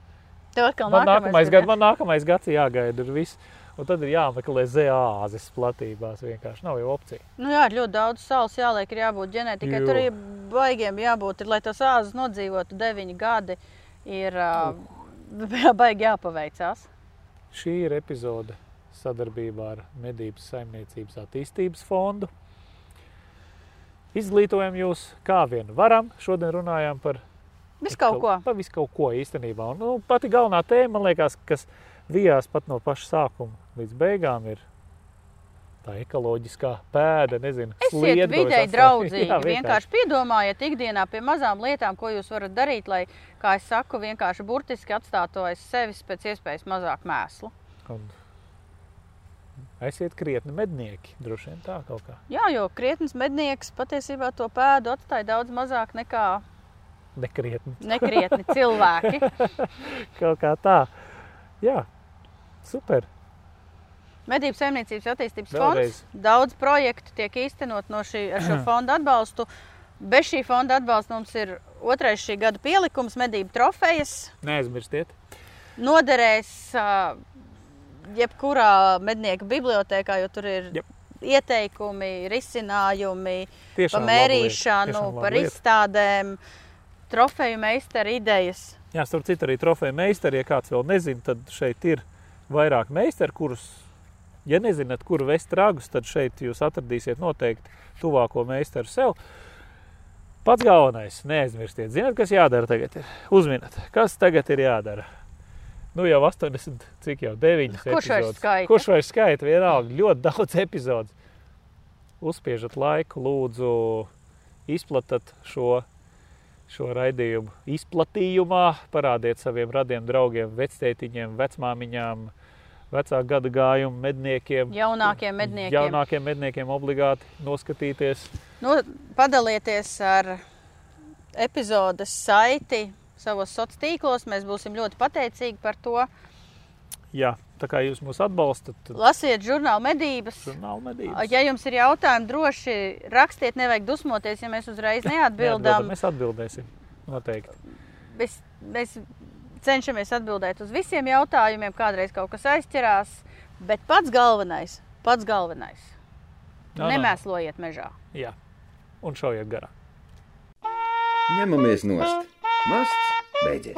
Tev atkal Man nākamais, ir, gad, jā? man nākamais gads jāgaida ir viss. Un tad ir jāmeklē zēāzes platībās. Vienkārši nav jau opcija. Nu jā, ir ļoti daudz saules jāliek, ir jābūt ģenētikai. Tur ir baigiem jābūt, ir, lai tas āzis nodzīvotu deviņi gadi. Ir uh, baigi jāpaveicās. Šī ir epizode sadarbībā ar Medības saimniecības attīstības fondu. Izglītojam jūs, kā vien varam. Šodien runājām par Viss kaut ko. Par visu kaut ko īstenībā. Un, nu, pati galvenā tēma, man liekas, kas vijās pat no paša sākuma līdz beigām, ir tā ekoloģiskā pēda. Nezinu, Esiet vidēji (laughs) draudzīgi. Jā, vienkārši piedomājiet ikdienā pie mazām lietām, ko jūs varat darīt, lai, kā es saku, vienkārši burtiski atstātu aiz sevis pēc iespējas mazāk mēslu. Un Esiet krietni mednieki, droši vien tā kaut kā. Jā, jo krietnes mednieks patiesībā to pēdu atstāja daudz mazāk nekā Nekrietni. nekrietni (laughs) cilvēki. Kaut kā tā. Jā, super. Medību saimniecības attīstības Vēlreiz. fonds. Daudz projektu tiek īstenot no šī, ar šo fondu atbalstu. Bez šī fonda atbalsta mums ir otrais šī gada pielikums, medību trofejas. Neaizmirstiet. Noderēs ā, jebkurā mednieku bibliotekā, jo tur ir Jep. ieteikumi, risinājumi Tiešām lieta, mērīšanu, par izstādēm, trofeju meistaru idejas. Jā, starp citu arī trofeja meistari, ja kāds vēl nezina, tad šeit ir vairāk meistaru, kurus, ja nezināt, kur vest ragus, tad šeit jūs atradīsiet noteikti tuvāko meistaru sev. Pats galvenais, neaizmirstiet, zināt, kas jādara tagad ir. Uzminiet, kas tagad ir jādara. Nu jau 80, cik jau 9 Kurš vairs skaita? Kurš vairs skaita? Vienalga, ļoti daudz epizodes. Uzspiežat laiku, lūdzu, izplatat šo, šo raidījumu izplatījumā, parādiet saviem radiem draugiem, vectētiņiem, vecmāmiņām, vecāku gadu gājumu medniekiem. Jaunākiem medniekiem. Jaunākiem medniekiem obligāti noskatīties. Nu, padalieties ar epizodes saiti savos sociālos tīklos. Mēs būsim ļoti pateicīgi par to. Jā, tā kā jūs mūs atbalstat, tad Lasiet žurnālu medības. žurnāla medības. Ja jums ir jautājumi, droši rakstiet, nevajag dusmoties, ja mēs uzreiz (laughs) Neatbildam, neatbildam. Mēs atbildēsim. Noteikti. Mēs, mēs cenšamies atbildēt uz visiem jautājumiem, kādreiz kaut kas aizķerās. Bet pats galvenais, pats galvenais nā, nemēslojiet mežā. Jā, un šaujiet garā. Ņemamies nost! Masts beidzies!